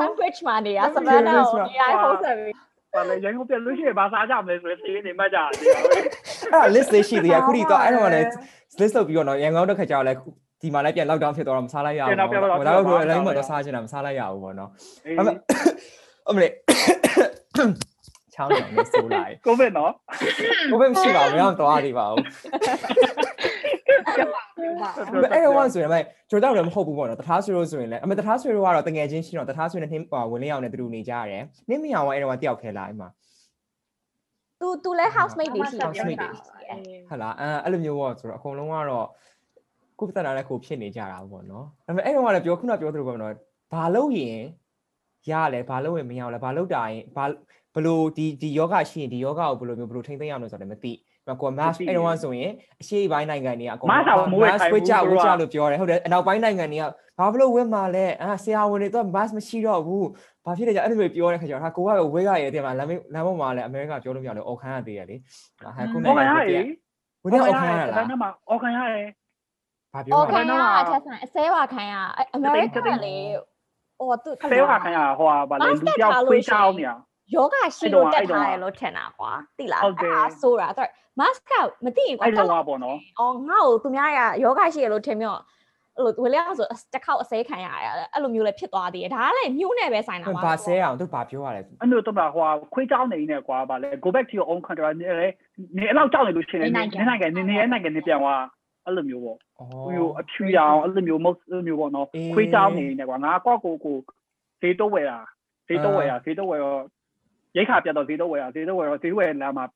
Cambridge မှာနေရစပန်တော့ဒီတိုင်းပုံစံပြီးဘာလဲရန်ကုန်ပြန်လို့ရှိရင်ဘာစားကြမလဲဆိုရင်သေးနေမှကြတယ်အဲ့ဒါ list လေးရှိသေးတယ်အခုဒီတော့အဲ့တော့လည်း list လုပ်ပြီးတော့နော်ရန်ကုန်တော့ခက်ကြတော့လဲ ဒီမှာလည်းပြန် lockdown ဖြစ်သွားတော့မစားလိုက်ရဘူးပြန်တော့ပြန်တော့ဘာလို့ပြန်လဲတော့လည်းမပြန်တော့တော့စားချင်တာမစားလိုက်ရဘူးပေါ့နော်အေးအမအမလေးချောင်းကြောင်နေဆိုးလိုက်ကိုဗစ်နော်ဘယ်မရှိပါဘူးမရတော့သေးပါဘူးအဲ့တော့ဆိုရင်လည်းကျွန်တော်တို့လည်းမဟုတ်ဘူးပေါ့နော်တထားဆွေတို့ဆိုရင်လည်းအမေတထားဆွေတို့ကတော့တငယ်ချင်းရှိတော့တထားဆွေနဲ့နှင်းဝင်လေးအောင်နဲ့တူတူနေကြရတယ်နှင်းမအောင်ကအဲ့တော့တယောက်ခဲလာအဲ့မှာသူသူလဲ housemate တွေရှိတယ် housemate တွေဟုတ်လားအဲအဲ့လိုမျိုးပေါ့ဆိုတော့အကုန်လုံးကတော့ ကိုယ်ပတ်တာလည်းကိုဖြစ်နေကြတာပေါ့နော်ဒါပေမဲ့အဲ့တော့ကလည်းပြောခုနပြောသလိုပေါ့နော်ဘာလို့ရင်ရလဲဘာလို့ရင်မရလဲဘာလို့တာရင်ဘာဘလို့ဒီဒီယောဂရှိရင်ဒီယောဂကိုဘလို့မျိုးဘလို့ထိမ့်သိမ်းရအောင်လို့ဆိုတော့လည်းမသိဘူးကို mask အဲ့တော့ဆိုရင်အရှိပိုင်းနိုင်ငံတွေကအကုန် mask ကိုမဝယ်ခိုင်းဘူးဝစ်ကြဝသူစ်တို့ကကြလို့ပြောတယ်ဟုတ်တယ်အနောက်ပိုင်းနိုင်ငံတွေကဘာဖြစ်လို့ဝစ်မှာလဲအာဆရာဝန်တွေတော့ mask မရှိတော့ဘူးဘာဖြစ်လဲကြအဲ့လိုမျိုးပြောတဲ့ခါကျတော့ဟာကိုကဝစ်ရရဲ့တင်မှာလမ်းလမ်းပေါ်မှာလည်းအမေရိကပြောလို့မရလို့အော်ခန်းရသေးတယ်လေဟာခုနဟောကကန်ရကိုအေးဝင်းအောင်ခံရတလားန်းမှာအော်ကန်ရတယ် ဘာပြောအော်ရခံလဲရအချက်ဆိုင်အစဲပါခံရအမေရိကန်လေဟိုသူဆဲဝါခံရဟိုဟာဗာလေလူကြောက်ခွေးချောင်းနေရယောဂရှိလို့တက်ထားတယ်လို့ထင်တာကွာသိလားဟုတ်တယ်အဲ့ဒါဆိုတာအဲ့ mask ကမသိရင်ကွာအဲ့တော့ကပေါ့နော်အော်ငါ့ကိုသူများကယောဂရှိရလို့ထင်မြော့အဲ့လိုဝေလျောက်ဆိုတစ်ခေါက်အစဲခံရတယ်အဲ့လိုမျိုးလည်းဖြစ်သွားသေးတယ်ဒါကလည်းမြို့နယ်ပဲဆိုင်တာပါဘာဆဲအောင်သူဘာပြောရလဲအဲ့လိုတော့ဟိုခွေးချောင်းနေနေကွာဗာလေ go back to your own country နေလေနေအဲ့လောက်ကြောက်နေလို့ရှိရင်နေနိုင်ငံနေနေနိုင်ငံနေပြန်သွား အဲ့လိုမျိုးပေါ့ဩဟိုအဖြူရအောင်အဲ့လိုမျိုးမဟုတ်အဲ့လိုမျိုးပေါ့နော်ခွေးချောင်းနေနေကွာငါကော့ကိုကိုဈေးတော့ဝယ်တာဈေးတော့ဝယ်တာဈေးတော့ဝယ်တော့ရိတ်ခါပြတ်တော့ဈေးတော့ဝယ်တာဈေးတော့ဝယ်တော့ဈေးဝယ်လမ်းမှာ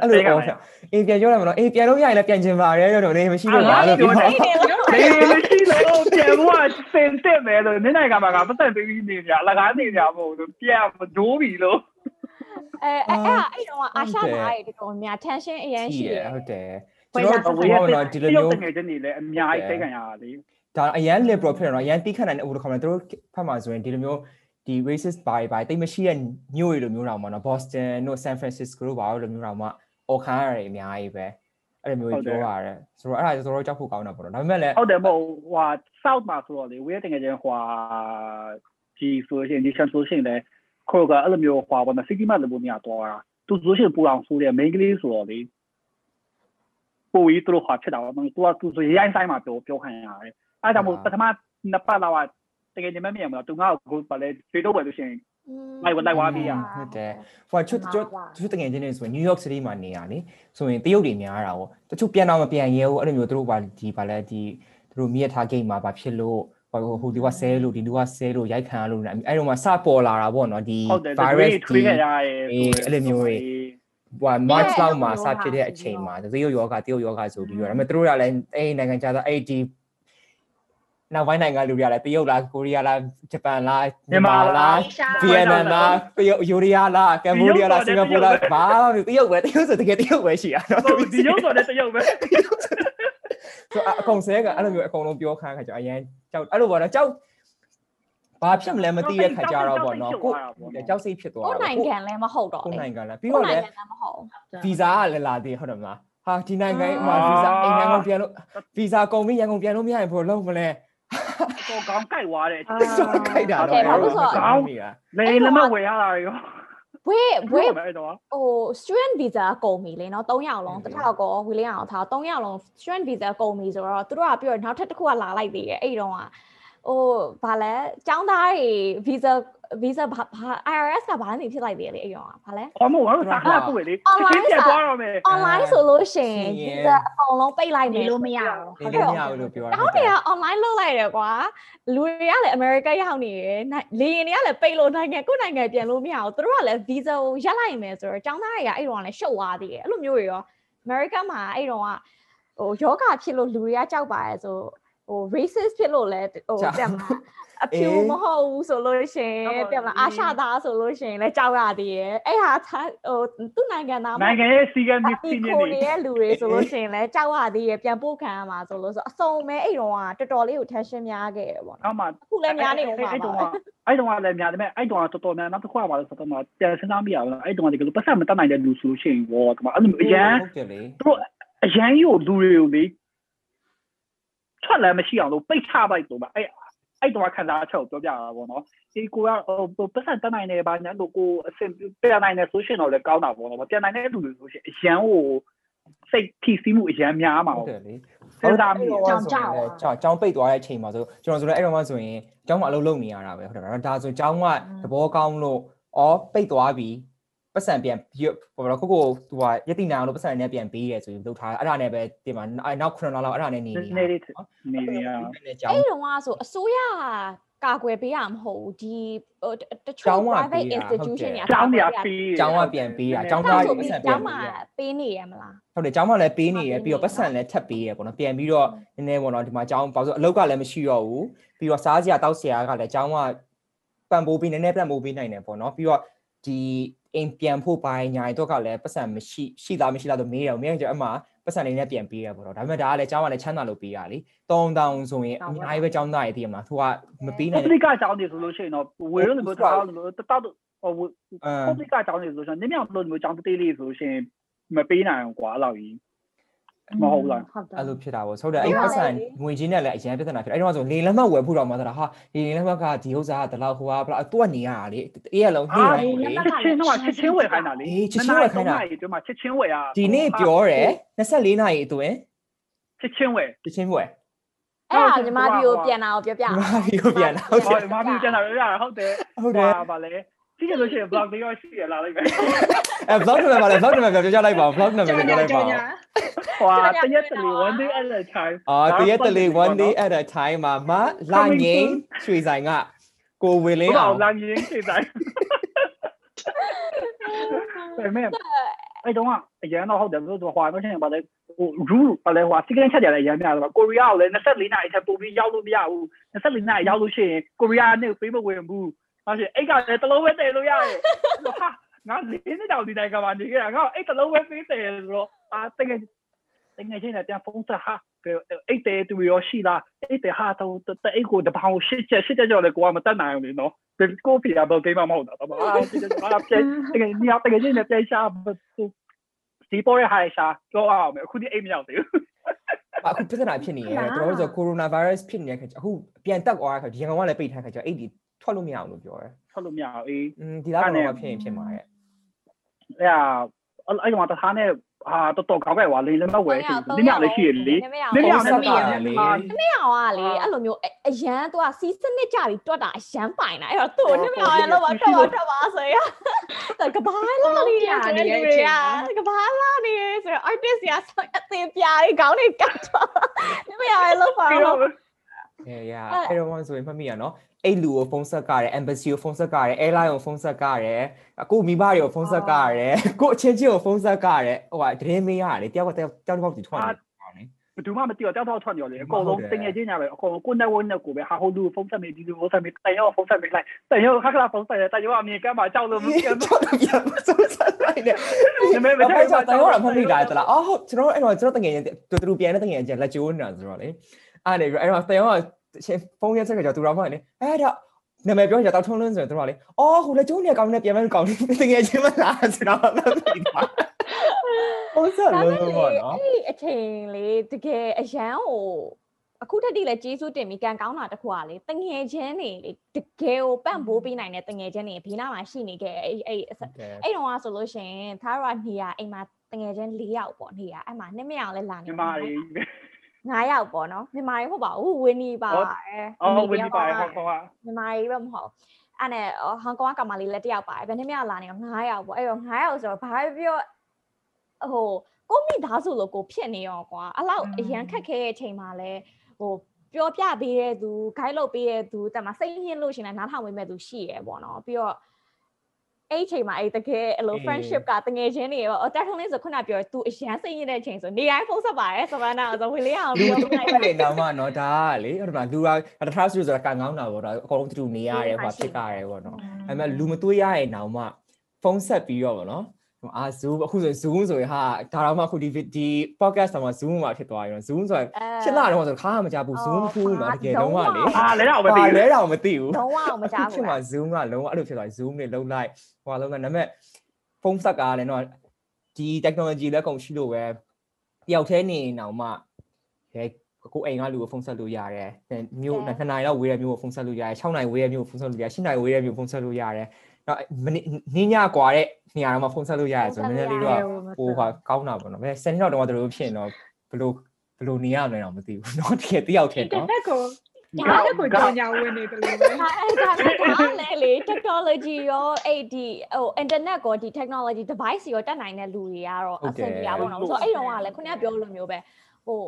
အဲ့လိုဩအေးပြန်ပြောရမလို့အေးပြန်လို့ရရင်လည်းပြန်ချင်ပါတယ်တော့နေမရှိလို့ပါလို့ပြောတယ်နေမရှိလို့ပြန်ဖို့စင်တက်မယ်လို့နေနိုင်ငံမှာကပတ်သက်ပြီးနေကြအလကားနေကြမဟုတ်ဘူးပြန်ဒိုးပြီလို့အဲအဲ့အဲ့အဲ့တော့အာရှသားတွေတော်များ tension အရင်ရှိတယ်ဟုတ်တယ် ဝေးကျွန်ရတော်ဝေးရတို့တော့ဒီလိုမျိုးတကယ်ချင်းနေလေအများကြီးသိခံရတာလေဒါအရန် liberal ဖြစ်တော့အရန်တိခတ်နိုင်တဲ့ဥပဒေခေါ်တယ်သူတို့ဖတ်မှာဆိုရင်ဒီလိုမျိုးဒီ racist ဘာဘာတိတ်မရှိတဲ့မြို့တွေလိုမျိုးတော့မှာနော် Boston တို့ San Francisco တို့ဘာလို့လိုမျိုးတော့မှအော်ခမ်းရတယ်အများကြီးပဲအဲ့လိုမျိုးပြောရတယ်ဆိုတော့အဲ့ဒါတော်တော်ကြောက်ဖို့ကောင်းတာပေါ့နော်ဒါပေမဲ့လည်းဟုတ်တယ်မဟုတ်ဟို south မှာဆိုတော့လေဝေးရတကယ်ချင်းဟိုဒီဆိုရှင်ဒီ chance ဆိုရှင်လေခေါ်ကအဲ့လိုမျိုးဟိုဘာနော် city မှာလည်းဘုံနေရတော့တာသူဆိုရှင်ပူအောင်ဆိုတယ် main ကလေးဆိုတော့လေ ပိုကြီးသူတို့ဟာဖြစ်တာပေါ့သူကသူဆိုရိုင်းဆိုင်မှာပြောပြောခံရတယ်အဲ့ဒါကြောင့်မို့ပထမနှစ်ပတ်လောက်ကတကယ်ချင်းမမြင်ဘူးသူငါ့ကိုဘာလဲဖေးတော့ပဲလို့ရှင်လိုက်ဝလိုက်ဝါပြီးရဟုတ်တယ်ဟိုချွတ်ချွတ်ချွတ်တကယ်ချင်းနေဆိုရင် New York City မှာနေရလေဆိုရင်တရုတ်တွေများတာပေါ့တချို့ပြန်တော့မပြန်ရဲဘူးအဲ့လိုမျိုးသူတို့ဘာဒီဘာလဲဒီသူတို့မြည့်ထားဂိတ်မှာဘာဖြစ်လို့ဟိုဟိုဒီကဆဲလို့ဒီလူကဆဲလို့ရိုက်ခံရလို့အဲ့တော့မှစပေါ်လာတာပေါ့နော်ဒီဟုတ်တယ် virus ထွေးခဲ့ရတယ်အေးအဲ့လိုမျိုးတွေ ဟို March လောက်မှာစဖြစ်တဲ့အချိန်မှာတရုတ်ယောဂတရုတ်ယောဂဆိုပြီးတော့ဒါပေမဲ့သူတို့ကလည်းအဲ့နိုင်ငံခြားသားအဲ့ဒီနောက်ပိုင်းနိုင်ငံလူတွေကလည်းတရုတ်လားကိုရီးယားလားဂျပန်လားမြန်မာလားဗီယက်နမ်လားတရုတ်ယူရီးယားလားကမ်ဘောဒီးယားလားစင်ကာပူလားဘာမှတရုတ်ပဲတရုတ်ဆိုတကယ်တရုတ်ပဲရှိရနော်ဒီရုပ်ဆိုတဲ့တရုတ်ပဲဆိုအကုန်ဆဲကအဲ့လိုမျိုးအကုန်လုံးပြောခိုင်းခါကျအရင်ကြောက်အဲ့လိုပေါ့နော်ကြောက် ဘာဖြစ်မလဲမသိတဲ့ခါကျတော့ပေါ့နော်ကိုကြောက်စိတ်ဖြစ်သွားကိုတာနိုင်ငံလည်းမဟုတ်တော့ကိုလေနိုင်ငံလားပြီးကိုတော့နိုလည်းင်ငံလည်းမဟုတ်ဗီဇာကလည်းလာသေးဟုတ်တယ်မလားဟာဒီနိုင်ငံမှာဗီဇာအိမ်နိုင်ငံပြန်လို့ဗီဇာကုန်ပြီးရန်ကုန်ပြန်လို့မရရင်ဘယ်လိုလုပ်မလဲတော့ကောင်းကြိုက်သွားတယ်ဆိုတော့ခိုက်တာတော့လေလက်မဝယ်ရတာရောဝေးဝေးအဲ့တော့ဟို student visa ကုန်ပြီလေနော်3ယောက်လုံးတစ်ထောက်ကောဝီလင်းအောင်ထား3ယောက်လုံး student visa ကုန်ပြီဆိုတော့သူတို့ကပြောရနောက်ထပ်တစ်ခုကလာလိုက်သေးတယ်အဲ့ဒီတော့က ဟိုဗာလဲចောင်းသားတွေ visa visa ဘာ IRS ကဘာနေဖြစ်လိုက်သေးလေအဲ့ဒီတော့ကဗာလဲအမို့ငါတို့စာခါပို့လေချင်းပြသွားတော့မယ် online ဆိုလို့ရှိရင် visa အကုန်လုံးပိတ်လိုက်နေမယ်လို့မရဘူးဒီလိုမရဘူးလို့ပြောတာတောင်းတွေက online လုပ်လိုက်တယ်ကွာလူတွေကလည်း America ရောက်နေတယ်လေရင်တွေကလည်းပိတ်လို့နိုင်ငံကိုယ့်နိုင်ငံပြန်လို့မရဘူးသူတို့ကလည်း visa ကိုရက်လိုက်မယ်ဆိုတော့ចောင်းသားတွေကအဲ့တော့လည်းရှုပ်သွားသေးတယ်အဲ့လိုမျိုးတွေရော America မှာအဲ့တော့ကဟိုယောဂဖြစ်လို့လူတွေကကြောက်ပါရဲဆို ဟို racist ဖြစ်လို့လဲဟိုတက်မှာအဖြူမဟုတ်ဘူးဆိုလို့ရှိရင်တက်မှာအာရှသားဆိုလို့ရှိရင်လည်းကြောက်ရသေးရဲ့အဲ့ဟာဟိုသူ့နိုင်ငံသားနိုင်ငံရဲ့စီကံဒီဒီစီနေကိုနေနေတဲ့လူတွေဆိုလို့ရှိရင်လည်းကြောက်ရသေးရဲ့ပြန်ပို့ခံရမှာဆိုလို့ဆိုအစုံမဲအဲ့တော့ကတော်တော်လေးကို tension များခဲ့တယ်ပေါ့နော်အောက်မှာအခုလည်းများနေဦးမှာအဲ့ပါတော့အဲ့တော့လည်းများတယ်မဲ့အဲ့တော့တော်တော်များနောက်တစ်ခုကပါလို့ဆိုတော့ပြန်စဉ်းစားမိရအောင်အဲ့တော့ဒီကပတ်ဆက်မတတ်နိုင်တဲ့လူဆိုလို့ရှိရင်ဘောကအဲ့လိုအရန်ဟုတ်တယ်လေသူတို့အရန်ကြီးကိုလူတွေကိုလေ ထွက်လည်းမရှိအောင်လို့ပိတ်ချပလိုက်တော့ဗျအဲ့အဲ့တော့ခံစားချက်ကိုပြောပြတာပေါ့နော်ဒီကိုကဟိုပတ်ဆက်တတ်နိုင်တယ်ဘာညာလို့ကိုအစင်ပြန်နိုင်တယ်ဆိုရှင်တော့လည်းကောင်းတာပေါ့နော်ပြန်နိုင်တဲ့လူတွေဆိုရှင်အရန်ကိုစိတ်ထိစီးမှုအရန်များမှာဟုတ်ပေါ့တယ်လေစဉ်းစားမိကြောင်ကြောက်ကြောင်ကြောင်ပိတ်သွားတဲ့အချိန်မှာဆိုကျွန်တော်ဆိုလည်းအဲ့တော့မှဆိုရင်ကျောင်းမှာအလုပ်လုပ်နေရတာပဲဟုတ်တယ်ဒါဆိုကျောင်းကသဘောကောင်းလို့ဩပိတ်သွားပြီ ပတ်စံပြန်ပြီးဘောတော့ကိုကိုသူကယတိနာလို့ပတ်စံနဲ့ပြန်ပေးရဲဆိုပြီးလုပ်ထားအဲ့ဒါနဲ့ပဲတင်မှာနောက်9လလောက်အဲ့ဒါနဲ့နေနေနေနေနေနေရကျောင်းအဲ့တုန်းကဆိုအစိုးရကာကွယ်ပေးရမဟုတ်ဘူးဒီတချို့ private institution တွေကကျောင်းတွေကပြီးကျောင်းကပြန်ပေးတာကျောင်းဒါသားဆိုပတ်ပြီးစံပြကျောန်င်းပေးမှာတာပေးနေရမလားဟုတ်တယ်ကျောင်းမှာလည်းပေးနေရပြီးတော့ပတ်စံလည်းထပ်ပေးရပေါ့နော်ပြန်ပြီးတော့နည်းနည်းပေါ့နော်ဒီမှာကျောင်းဘာလို့အလုပ်ကလည်းမရှိတော့ဘူးပြီးတော့စားစရာတောက်စရာကလည်းကျောင်းကပံပိုးပြီးနည်းနည်းပံပိုးပေးနိုင်တယ်ပေါ့နော်ပြီးတော့ဒီ အိမ်ပြန်ဖို့ပိုင်းညာရီတော့ကလည်းပတ်စံမရှိရှိသားမရှိလားတော့မေးတယ်မေးရင်ကျအမှပတ်စံလေးနဲ့ပြန်ပေးရပေါ့နော်ဒါပေမဲ့ဒါကလည်းကျောင်းကလည်းချမ်းသာလို့ပေးရလေတောင်းတောင်းဆိုရင်အများကြီးပဲကျောင်းသားရည်တည်ရမလားသူကမပေးနိုင်ပုဂ္ဂလိကကျောင်းတွေဆိုလို့ရှိရင်တော့ဝေလို့မျိုးတောင်းလို့တောက်ဟိုပုဂ္ဂလိကကျောင်းတွေဆိုလို့ရှိရင်နည်းနည်းလို့မျိုးကျောင်းတေးလေးဆိုလို့ရှိရင်မပေးနိုင်ဘူးကွာအဲ့လောက်ကြီး မဟုတ်လားဟုတ်တယ်အဲ့လိုဖြစ်တာပေါ့ဆိုတော့အဲ့ပတ်စံငွေချင်းနဲ့လည်းအရင်ပြဿနာဖြစ်အဲ့တော့ဆိုလေလက်မှတ်ဝယ်ဖို့တော့မှသာဟာဒီလေလက်မှတ်ကဒီဥစ္စာကဒီလောက်ဟိုကဘလောက်သူကနေရတာလေအေးရလုံးနှိမ့်အာလိုက်ချလေစ်ချင်းတော့ချစ်ချင်းဝယ်ခိုင်းတာလေဒီမှာချစ်ချင်းဝယ်ရဒီနေ့ပြောတယ်24နာရီအတွင်းချစ်ချင်းဝယ်တချင်းဝယ်အဲ့ဒါညီမဒီကိုပြန်လာအောင်ပြောပြဒီမှာဒီကိုပြန်လာဟုတ်ဟောတယ်မမီကျန်တာရဟုတ်တယ်ဟုတ်တယ်ဟာဗာလေ ကြည့်ရလို့ရှိရင် blog လေးရောရှိရလာလိုက်ပဲအဲ vlog နံပါတ်ပါလေ vlog နံပါတ်ပြောကြလိုက်ပါ vlog နံပါတ်ပြောလိုက်ပါဟွာတရက်တလီ one day at a time အာတရက်တလေ one day at a time မှာမလာငိမ့်ရွှေဆိုင်ကကိုဝေလဘင်းယ်အောင်တော့လာရင်းစိတ်တိုင်းဒါမဲ့အဲ့တော့အရန်တော့ဟုတ်တယ်သူဟွာလို့ရှိရင်ဗာလေဟို rule ဗာလေဟွာ secret ချက်ကြတယ်အရန်များတော့ကိုရီးယားကိုလည်း24နာရီထပ်ပို့ပြီးရောက်လို့မရဘူး24နာရီရောက်လို့ရှိရင်ကိုရီးယားနဲ့ပေးမဝင်ဘူး ဟာရှင်အိတ်ကလည်းတလုံးပဲတည်လို့ရတယ်ဟာငါလေးနှစ်တောင်ဒီတိုင်းကမှနေခဲ့တာငါအိတ်တလုံးပဲပေးတယ်ဆိုတော့အာတကယ်တကယ်ချင်းလည်းပြန်ဖုန်းဆက်ဟာအိတ်တဲသူရောရှိလားအိတ်တဲဟာတော့တဲ့အိတ်ကိုတပောင်ရှစ်ချက်ရှစ်ချက်ကြော်လေကိုကမတက်နိုင်ဘူးလေနော်ကိုဖီယာဘယ်ကိမှမဟုတ်တာတော့အာဒီကအာပြတကယ်ညတကယ်ချင်းလည်းပြန်ရှာဒီပေါ်ရဟာရှာကြောအောင်မယ်အခုဒီအိတ်မရောက်သေးဘူးအခုပြဿနာဖြစ်နေရဲတော်တော်ဆို coronavirus ဖြစ်နေတဲ့ခါကျအခုပြန်တက်သွားတဲ့ခါဒီရန်ကုန်ကလည်းပိတ်ထားခါကျအဲ့ဒီ ထွက်လို့မရအောင်လို့ပြောတယ်ထွက်လို့မရဘူးအေးอืมဒီလောက်တော့ဖြစ်ရင်ဖြစ်မှာရဲ့အဲ့ဒါအဲ့ဒီမှာတခါနဲ့ဟာတော်တော်ကောင်းခဲ့ွာလေးလည်းမဝယ်ရှိဘူးနည်းနည်းလေးရှိရလေနည်းနည်းအောင်နည်းနည်းနည်းနည်းအောင်အောင်လေနည်းနည်းအောင်ကလေအဲ့လိုမျိုးအရန်သူကစီးစနစ်ကြပြီးတွတ်တာအရန်ပိုင်တာအဲ့တော့သူ့နည်းနည်းအောင်ရလို့ပါထွက်ပါထွက်ပါဆိုရကဘာလာနေရဆိုတဲ့လူတွေကကဘာလာနေဆိုတော့ artist ရဆိုအသေးပြားလေးခေါင်းတွေကတ်တော့နည်းနည်းအောင်လို့ပါပြီးတော့ တော့အေးရအဲ့တော့ဆိုရင်မှတ်မိရနော်အဲ့လူကိုဖုန်းဆက်ကရတယ် embassy ကိုဖုန်းဆက်ကရတယ် airline ကိုဖုန်းဆက်ကရတယ်အခုမိဘတွေကိုဖုန်းဆက်ကရတယ်ကိုအချင်းချင်းကိုဖုန်းဆက်ကရတယ်ဟိုကတရင်မေးရတယ်တယောက်ကတယောက်တယောက်တစ်ပေါက်စီထွက်နေတယ်ဘယ်သူမှမသိတော့တောက်တောက်ထွက်နေရောလေအကုန်လုံးတင်ငယ်ချင်းညာပဲအကုန်လုံးကိုနဲ့ဝနဲ့ကိုပဲဟာဟိုလူဖုန်းဆက်နေဒီလူဖုန်းဆက်နေတန်ရောဖုန်းဆက်နေလိုက်တန်ရောခါခလာဖုန်းဆက်တယ်တန်ရောအမြင်ကမ်းမှာကြောက်လို့မကမ်းတော့ပြန်ဖုန်းဆက်လိုက်တယ်နမဲမအဲ့တဲ့တော့တော့တော့မှတ်မိတာတလားအော်ဟုတ်ကျွန်တော်အဲ့တော့ကျွန်တော်တကယ်တူတူပြန်တဲ့တကယ်ကျလက်ကျိုးနေတာဆိုတော့လေအဲ့ဒါအဲ့တော့တယောက်က ချင်းဖုန်းရက်ဆက်ကကြောတူတော်မှလေအဲ့တော့နာမည်ပြောကြတောက်ထုံးလင်းဆိုတော့လေအော်ဟိုလက်ကျိုးနေကောင်းနေပြန်မဲ့ကောင်းနေတကယ်ချင်းမလားဆိုတော့မှတ်မိတာဟုတ်ဆက်ဒါလို့ပေမဲ့ပေါ့လေနော်အဲ့ဒီအချိန်လေးတကယ်အရန်ဟိုအခုတက်တိလဲကျေးဇူးတင်ပြီးကံကောင်းတာတစ်ခုอ่ะလေတငယ်ချင်းနေလေတကယ်ကိုပန့်ပိုးပေးနိုင်တဲ့တငယ်ချင်းတွေဘေးနားမှာရှိနေခဲ့အဲ့အဲ့အဲ့တော့ကဆိုလို့ရှိရင်သားရနေရအိမ်မှာတငယ်ချင်း၄ယောက်ပေါ့နေရအဲ့မှာနှစ်မယောက်လဲလာနေညီမလေး 9ယောက်ပေါ့နော်မြန်မာတွေဟုတ်ပါဘူးဝင်းနီပါအဲအော်ဝင်ဒီပါဟောဟောမြန်မာတွေပဲမဟုတ်အဲ့နဲ့ဟောင်ကောင်ကကောင်မလေးလည်းတစ်ယောက်ပါတယ်ဘယ်နှစ်ယောက်လာနေတော့9ယောက်ပေါ့အဲ့တော့9ယောက်ဆိုတော့ဘာပဲပြောဟိုကိုမိသားစုလို့ကိုဖြစ်နေရောကွာအဲ့လောက်အရန်ခက်ခဲတဲ့အချိန်မှာလဲဟိုပြောပြပေးတဲ့သူ guide လုပ်ပေးတဲ့သူတက်မှာစိတ်ညစ်လို့ရှင်လည်းနားထောင်ပေးမဲ့သူရှိရပေါ့နော်ပြီးတော့ အဲ့အချိန်မှာအဲ့တကယ်အဲ့လို friendship ကတငယ်ချင်းတွေရောအတက်ထုံးလေးဆိုခုနပြောသူအရန်စိတ်ညစ်တဲ့အချိန်ဆိုနေတိုင်းဖုန်းဆက်ပါတယ်ဆဗန်နာဆိုဝင်လေးအောင်လူပြောတူပြလိုက်ပဲတော့မှနော်ဒါကလေအဲ့ဒါလူကတထားဆိုဆိုတာကံကောင်းတာပေါ့ဒါအကုန်လုံးတူနေရတယ်ဟိုဖြစ်ကြရတယ်ပေါ့နော်အဲ့မဲ့လူမတွေးရရဲ့နောင်မှဖုန်းဆက်ပြီးတော့ပေါ့နော် အာ Zoom အခုဆို Zoom ဆိုရင်ဟာဒါတော့မှအခုဒီဒီ podcast မှာ Zoom မှာဖြစ်သွားပြီနော် Zoom ဆိုရင်ရှင်းလာတော့ဆိုခါမှမကြဘူး Zoom ဖူးနော်တကယ်တော့မှလေအာလဲတော့မသိဟာဘူးလဲတော့မသိဘူးလုံးဝမကြားဖြစ်ဘူးမှာ Zoom ကလုံးဝအဲ့လိုဖြစ်သွား Zoom နဲ့လုံးလိုက်ဟိုလုံးကဒါပေမဲ့ဖုန်းဆက်ကလည်းတော့ဒီ technology လက်ကုန်ရှိလို့ပဲတယောက်တည်းနေအောင်မှခဲကိုအိမ်ကလူကိုဖုန်းဆက်လို့ရတယ်မြို့2နိုင်လောက်ဝေးတဲ့မြို့ကိုဖုန်းဆက်လို့ရတယ်6နိုင်ဝေးတဲ့မြို့ကိုဖုန်းဆက်လို့ရတယ်10နိုင်ဝေးတဲ့မြို့ကိုဖုန်းဆက်လို့ရတယ် တော့နင်းညကွာတဲ့နေရာတော့မှဖုန်းဆက်လို့ရတယ်ဆိုတော့နည်းနည်းလေးတော့ဟိုဟာကောင်းတာပေါ့နော်ဘယ်10နှစ်တော့တော့တို့ဖြစ်ရင်တော့ဘလို့ ဘယ်လိုနေရမလဲတော့မသိဘူးเนาะတကယ်တယောက်ထဲ အင်တာ เนาะ နက်ကိုဒါလည်းကိုကြောင်ညာဝင်နေတယ်လို့ပဲ ဒါအဲ့ဒါနဲ့ဒါလည်းလေ technology ရောအဲ့ဒီဟို internet ကိုဒီ technology device ရောတက်နိုင်တဲ့လူတွေကတော့အဆင်ပြေတာပေါ့နော်ဆိုတော့အဲ့တော့ကလည်းခုနကပြောလို့မျိုးပဲဟို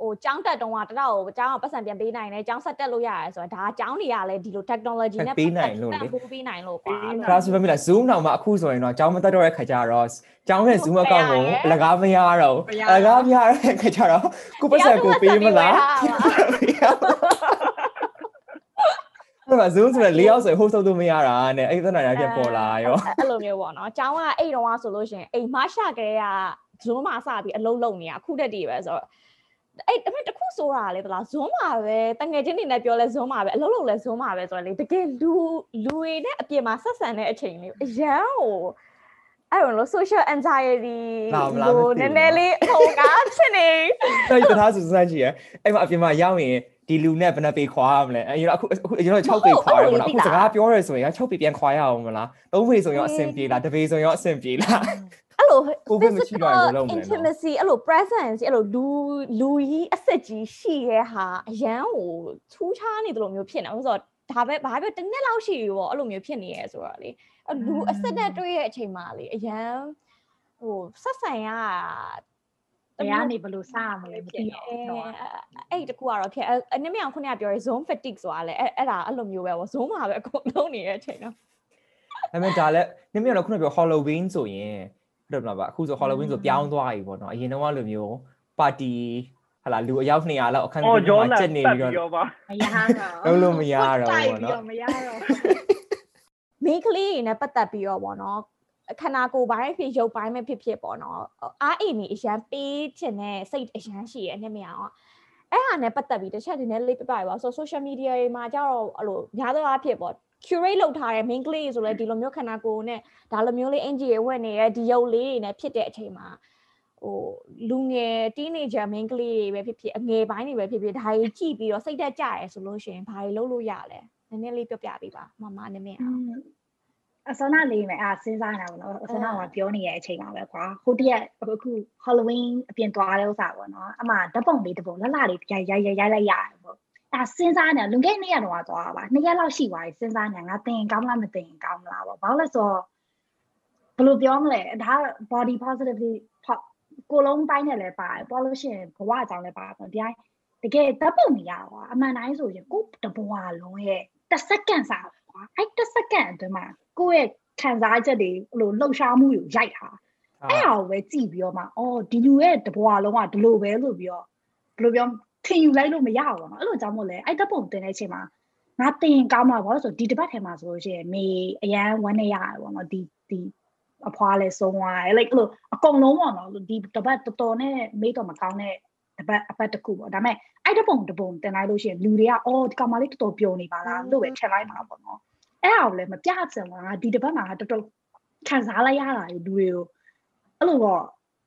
ဟိုကျောင်းတက်တုန်းကတတော့ကျောင်းကပတ်စံပြန်ပေးနိုင်တယ်ကျောင်းဆက်တက်လို့ရတယ်ဆိုတော့ဒါကျောင်းတွေကလည်းဒီလို technology နဲ့ပေးနိုင်လို့လေပေးနိုင်လို့ကွာ class ပဲမလား zoom တော့မှအခုဆိုရင်တော့ကျောင်းမတက်တော့တဲ့ခါကျတော့ကျောင်းရဲ့ zoom account ကိုအလကားမရတော့အလကားမရတဲ့ခါကျတော့ကိုပတ်စံကိုပေးမလားဒါမှ zoom ဆိုတဲ့၄ယောက်ဆိုရင် host လုပ်လို့မရတာနဲ့အဲ့ဒီသဏ္ဍာန်ပြန်ပေါ်လာရောအဲ့လိုမျိုးပေါ့နော်ကျောင်းကအဲ့တုန်းကဆိုလို့ရှိရင်အိမ်မရှာကလေးက zoom မှာစပြီးအလုပ်လုပ်နေတာအခုတက်တည်းပဲဆိုတော့ အဲ့ဒါပေမဲ့တခုဆိုတာလေဗလား Zoom မှာပဲတငယ်ချင်းတွေနဲ့ပြောလဲ Zoom မှာပဲအလုံးလုံးလဲ Zoom မှာပဲဆိုတော့လေတကယ်လူလူတွေနဲ့အပြင်မှာဆက်ဆံတဲ့အချိန်လေးအရန်ဟိုအဲ့လိုလို့ social anxiety လိုနည်းနည်းလေးဟိုကဖြစ်နေအဲ့ဒီတရားစူးစမ်းကြည့်ရအဲ့မှာအပြင်မှာရောက်ရင် ဒီလူနဲ့ဘယ်နှပေခွာရမလဲအဲ့အခုအခုကျွန်တော်6ပေခွာရပါတော့အခုစကားပြောရဲဆိုရင်6ပေပြန်ခွာရအောင်မလား3ပေဆိုရင်အဆင်ပြေလား1ပေဆိုရင်အဆင်ပြေလားအဲ့လိုကိုဗစ်မရှိတော့ဘူးလုံးမလဲနော် intimacy အဲ့လို presence အဲ့လိုလူလူကြီးအဆက်ကြီးရှိရဲဟာအရန်ဟိုထူးခြားနေတယ်လို့မျိုးဖြစ်နေအောင်ဆိုတော့ဒါပဲဘာပဲတစ်နှစ်လောက်ရှိပြီပေါ့အဲ့လိုမျိုးဖြစ်နေရဲဆိုတော့လေအဲ့လူအဆက်နဲ့တွေ့ရဲ့အချိန်မှာလေအရန်ဟိုဆက်ဆံရ ဘယ်ကနေဘယ်လိုစရမလဲမသိတော့အဲတော့အဲ့ဒီတကူကတော့ဖြစ်အဲ့အနည်းမြောင်ခုနကပြောရဲ zone fatigue ဆိုတာလေအဲ့အဲ့ဒါအဲ့လိုမျိုးပဲပေါ့ zone မှာပဲအကုန်လုံးနေတဲ့အချိန်တော့ဒါပေမဲ့ဒါလည်းနည်းနည်းတော့ခုနပြော Halloween ဆိုရင်ဟုတ်တယ်မလားပါအခုဆို Halloween ဆိုပြောင်းသွားပြီပေါ့နော်အရင်တော့လိုမျိုးပါတီဟာလာလူအယောက်200လောက်အခန်းအော်ကြီးဂျောမှာလာကျက်နေတက်ပြီးပြီးတော့တော့ပါမရတော့လုံးလို့မရတော့ဘူးပေါ့နော်မရတော့မိန်းကလေးတွေနဲ့ပတ်သက်ပြီးတော့ဗောနော် ခန္ဓာကိုယ်ပိုင်းဖြစ်ရုပ်ပိုင်းပဲဖြစ်ဖြစ်ပေါ့နော်အားအိမ်ကြီးအရန်ပေးချင်တဲ့စိတ်အရန်ရှိရအနေမရအောင်အဲ့ဟာနဲ့ပတ်သက်ပြီးတစ်ချက်ဒီနေ့လေးပြပြပါဆို social media တွေမှာကြတော့အဲ့လိုများသောအားဖြင့်ပေါ့ curate လုပ်ထားတဲ့ main ကလေးဆိုလဲဒီလိုမျိုးခန္ဓာကိုယ်နဲ့ဒါလိုမျိုးလေးအင်ဂျီတွေဝတ်နေတဲ့ဒီရုပ်လေးတွေနဲ့ဖြစ်တဲ့အချိန်မှာဟိုလူငယ် teenager main ကလေးတွေပဲဖြစ်ဖြစ်အငယ်ပိုင်းတွေပဲဖြစ်ဖြစ်ဒါကြီးကြည့်ပြီးတော့စိတ်သက်ကြရဲဆိုလို့ရှိရင်ဘာတွေလုပ်လို့ရလဲနည်းနည်းလေးပြောပြပေးပါမမနည်းနည်းအောင် အစနာလေးမယ်အာစဉ်းစားနေတာပေါ့နော်အစနာကပြောနေတဲ့အချိန်မှာပဲကွာဟိုတရက်အခု Halloween အပြင်သွားတဲ့ဥစ္စာပေါ့နော်အမှဓပုံလေးဓပုံလှလှလေးရိုက်ရိုက်ရိုက်ရိုက်လိုက်ရတယ်ပေါ့အဲစဉ်းစားနေတာလွန်ခဲ့တဲ့နေ့ရက်တော့သွားပါနှစ်ရက်လောက်ရှိသွားပြီစဉ်းစားနေတာငါတင်ကောင်းလားမတင်ကောင်းလားပေါ့ဘာလို့လဲဆိုတော့ဘယ်လိုပြောမလဲဒါ body positivity ကိုလုံးပိုင်းနဲ့လည်းပါတယ်ပေါ်လို့ရှိရင်ဘဝအကြောင်းလည်းပါတယ်ပေါ့ဒီတိုင်းတကယ်တပ်ပုံနေရတော့အမှန်တိုင်းဆိုရင်ကိုတဘဝလုံးရဲ့တစ်စက္ကန့်စာပဲ ကွာအဲ့တစ်စက္ကန့်အတွင်းမှာကိုယ့်ရဲ့ခံစားချက်တွေဟိုလှုပ်ရှားမှုကိုရိုက်တာအဲ့ဟာကိုပဲကြည့်ပြီးတော့မှအော်ဒီလူရဲ့တဘဝလုံးကဒီလိုပဲလို့ပြီးတော့ဘယ်လိုပြောထင်ယူလိုက်လို့မရဘူးပေါ့နော်အဲ့လိုကြောင့်မို့လဲအဲ့တပ်ပုံတင်တဲ့အချိန်မှာငါတင်ကောင်းမှာပေါ့ဆိုဒီတစ်ပတ်ထဲမှာဆိုလို့ရှိရင်မေအရန်ဝမ်းနေရတယ်ပေါ့နော်ဒီဒီအဖွားလဲဆုံးသွားတယ် like အဲ့လိုအကုန်လုံးပေါ့နော်ဒီတပတ်တော်တော်နဲ့မေးတော့မကောင်းတဲ့တပတ်အပတ်တစ်ခုပေါ့ဒါပေမဲ့အဲ့တပုံတပုံတင်လိုက်လို့ရှိရင်လူတွေကအော်ဒီကောင်မလေးတော်တော်ပျော်နေပါလားလို့ပဲထင်လိုက်မှာပေါ့နော် အဲ့ဒါကိုလည်းမပြချင်ဘူးငါဒီတစ်ပတ်မှာတော်တော်ခံစားလိုက်ရတာလူတွေကိုအဲ့လိုပေါ့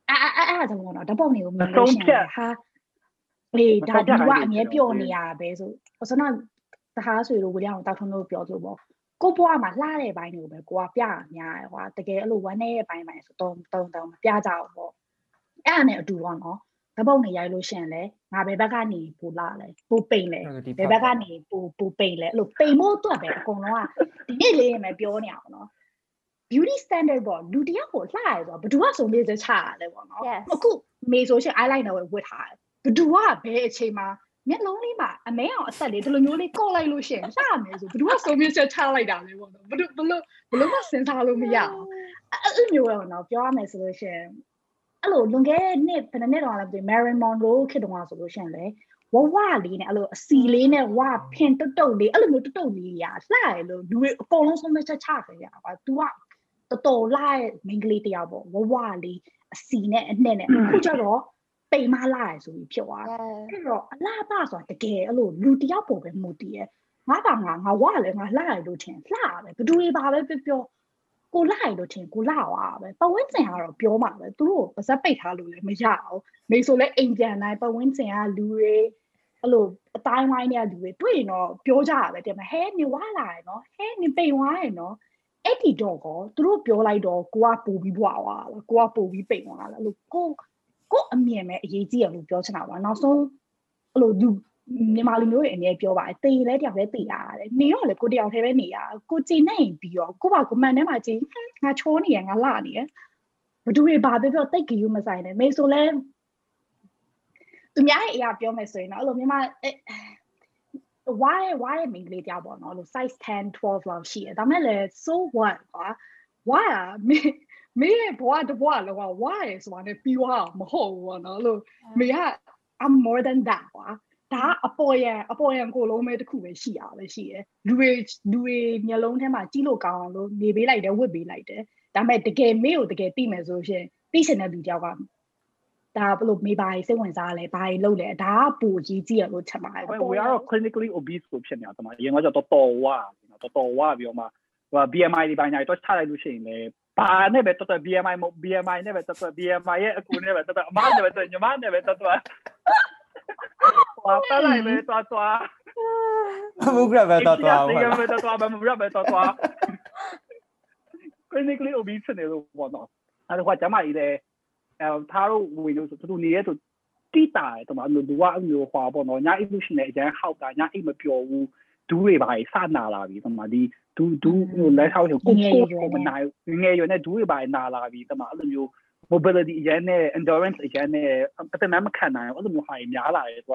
အဲ့အဲ့အဲ့အဲ့ဒါကြောင့်ပေါ့နော်ဓပုံတွေကိုမြင်လို့ရှိရင်ဟာလေဒါဒီကအမြဲပျော်နေရတာပဲဆိုဆိုတော့တဟားဆွေတို့ဝီလျံကိုတောက်ထုံးလို့ပြောသလိုပေါ့ကိုဘွားမှာလှတဲ့ဘိုင်းတွေကိုပဲကိုကပြများတယ်ကွာတကယ်အဲ့လိုဝမ်းနေတဲ့ဘိုင်းပိုင်းဆိုတုံတုံတုံမပြကြအောင်ပေါ့အဲ့ဒါနဲ့အတူပေါ့နော် ဓပုံနေရိုက်လို့ရှိရင်လေငါဘယ်ဘက်ကနေပူလာလဲပူပိန်လဲဘယ်ဘက်ကနေပူပူပိန်လဲအဲ့လိုပိန်မို့အတွက်ပဲအကုန်လုံးကဒီနေ့လေးရင်ပဲပြောနေအောင်နော် beauty standard ပေါ့လူတယောက်ကိုလှရဲဆိုတော့ဘယ်သူကဆိုမေးစချရတယ်ပေါ့နော် Yes. အခုမေဆိုရှင် eyeliner ဝတ်ထားတယ်ဘယ်သူကဘယ်အချိန်မှာမျက်လုံးလေးမှာအမဲအောင်အဆက်လေးဒီလိုမျိုးလေးကော့လိုက်လို့ရှရင်လှမယ်ဆိုဘယ်သူကဆိုမေးစချလိုက်တာလဲပေါ့နော်ဘယ်သူဘယ်လိုဘယ်လိုမှစဉ်းစားလို့မရအောင်အဲ့အဲ့မျိုးပေါ့နော်ပြောရမယ်ဆိုလို့ရှရင် အဲ့လိုလွန်ခဲ့တဲ့နှစ်ဘယ်နှစ်နှစ်တော့လဲမသိဘူး Marilyn Monroe ခေတ်တုန်းကဆိုလို့ရှရင်လေဝဝလေးနဲ့အဲ့လိုအစီလေးနဲ့ဝဖင်တုတ်တုတ်လေးအဲ့လိုမျိုးတုတ်တုတ်လေးရာလှရလို့လူတွေအကုန်လုံးဆုံးမချက်ချခဲ့ရပါ तू ကတော်တော်လှရဲ့ main ကလေးတယောက်ပေါ့ဝဝလေးအစီနဲ့အနှစ်နဲ့အခုကျတော့ပိန်မလှရဆိုပြီးဖြစ်သွားတယ်အဲ့တော့အလားပါဆိုတာတကယ်အဲ့လိုလူတယောက်ပေါ်ပဲမူတည်ရဲ့ငါကငါငါဝါလည်းငါလှရလို့ထင်လှရပဲဘယ်သူတွေပါပဲပြောပြော ကိုလှရလို့ထင်ကိုလှသွားပဲပဝင်းစင်ကတော့ပြောမှာပဲသူတို့ပါဇက်ပိတ်ထားလို့လည်းမရအောင်မိဆိုလဲအိမ်ပြန်တိုင်းပဝင်းစင်ကလူတွေအဲ့လိုအတိုင်းဝိုင်းတွေကလူတွေတွေ့ရင်တော့ပြောကြတာပဲတင်မဟဲနေဝါလာရယ်နော်ဟဲနေပိန်ဝါရယ်နော်အဲ့ဒီတော့ကောသူတို့ပြောလိုက်တော့ကိုကပူပြီးဘွားသွားလားကိုကပူပြီးပိန်သွားလားအဲ့လိုကိုကို့အမြင်ပဲအရေးကြီးရလို့ပြောချင်တာပါနောက်ဆုံးအဲ့လိုလူ မြန်မာလူမျိုးတွေအနေနဲ့ပြောပါတယ်တေလဲတယောက်လဲတေရတယ်နေတော့လေကိုတယောက်တည်းပဲနေရကိုကြည်နေပြီးတော့ကိုပါကမန်ထဲမှာကြည်ငါချိုးနေရငါလာနေရဘသူတွေဘာပြောပြောတိတ်ကြည့်ယူမဆိုင်နဲ့မေဆိုလဲသူများရဲ့အရာပြောမယ်ဆိုရင်တော့အဲ့လိုမြန်မာ why why မင်္ဂလေးကြောက်ပေါ့နော်လို့ size 10 12လောက်ရှိတယ်ဒါမဲ့လေ so what ကွာ why อ่ะမေမေရဲ့ဘွားတဘွားလောက why ဆိုတာ ਨੇ ပြီးသွားမဟုတ်ဘူးပေါ့နော်လို့မေက I'm more than that ကွာ ဒါအပေါ်ရန်အပေါ်ရန်ကိုလုံးမဲတစ်ခုပဲရှိရပဲရှိတယ်လူတွေလူတွေမျက်လုံးထဲမှာကြီးလို့ကောင်းအောင်လို့နေပေးလိုက်တယ်ဝတ်ပေးလိုက်တယ်ဒါပေမဲ့တကယ်မေကိုတကယ်သိမယ်ဆိုရှင်သိရှင်တဲ့လူကြောက်ကဒါဘလို့မေပါရေးစိတ်ဝင်စားလဲဘာကြီးလုပ်လဲဒါကပူကြီးကြီးရလို့ချက်ပါတယ် we are clinically obese ကိုဖြစ်နေတာတမအရင်ကကြောတော်တော်ဝါတော်တော်ဝါပြီးတော့မှဟို BMI ဒီပိုင်းညာတော့ချလိုက်လို့ရှိရင်လေဘာနဲ့ပဲတော်တော် BMI မ BMI နဲ့ပဲတော်တော် BMI ရဲ့အကူနဲ့ပဲတော်တော်အမနဲ့ပဲတော်ညီမနဲ့ပဲတော်တော် ဟောပါလိုက်ပဲတော်တော်မူကရပဲတော့တော့ဒီကပဲတော်တော်မမရပဲတော်တော် clinically obese နေလို့ပေါ့နော်အဲ့ဒါကကျမကြီးလေအဲသားတို့ဝင်လို့သူနေရဆိုတိတာတယ်တမလူကအဲ့လိုဟွာပေါ့နော်ညာအိလို့ရှိနေအကျန်းဟောက်တာညာအိမပျော်ဘူးဒူးတွေပါစနာလာပြီတမဒီဒူးဒူးလက်ထောက်ကိုကိုကိုမနိုင်ငယ်ရွယ်နဲ့ဒူးတွေပါနာလာပြီတမအဲ့လိုမျိုး mobility အရင်နဲ့ endurance အရင်နဲ့အတမမခံနိုင်အဲ့လိုမျိုးဟာများလာတယ်သူ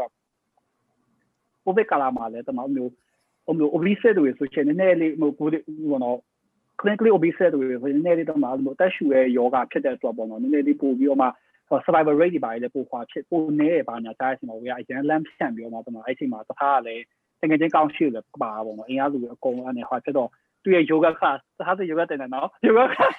က covid ကာလမှာလည်းတမအဲ့လိုမျိုးဟိုမျိုး obese တွေဆိုချင်နည်းနည်းလေးဟိုကိုဟိုနော် clinically obese တွေဆိုနည်းနည်းလေးတော့မှအဲ့လိုတက်ရှူရဲ့ယောဂဖြစ်တဲ့အတွက်ပေါ့နော်နည်းနည်းလေးပို့ပြီးတော့မှ survival rate တွေပါလေပိုခွာဖြစ်ပိုနေရပါညာတားရှင်တော့ဝေးအရင်လမ်းဖြန့်ပြီးတော့မှတမအဲ့ချိန်မှာတခါကလည်းတကယ်ချင်းကောင်းရှိတယ်ပါပေါ့နော်အင်အားစုအကုန်အနေဟောဖြစ်တော့သူရဲ့ yoga class တခါဆို yoga တင်တယ်နော် yoga class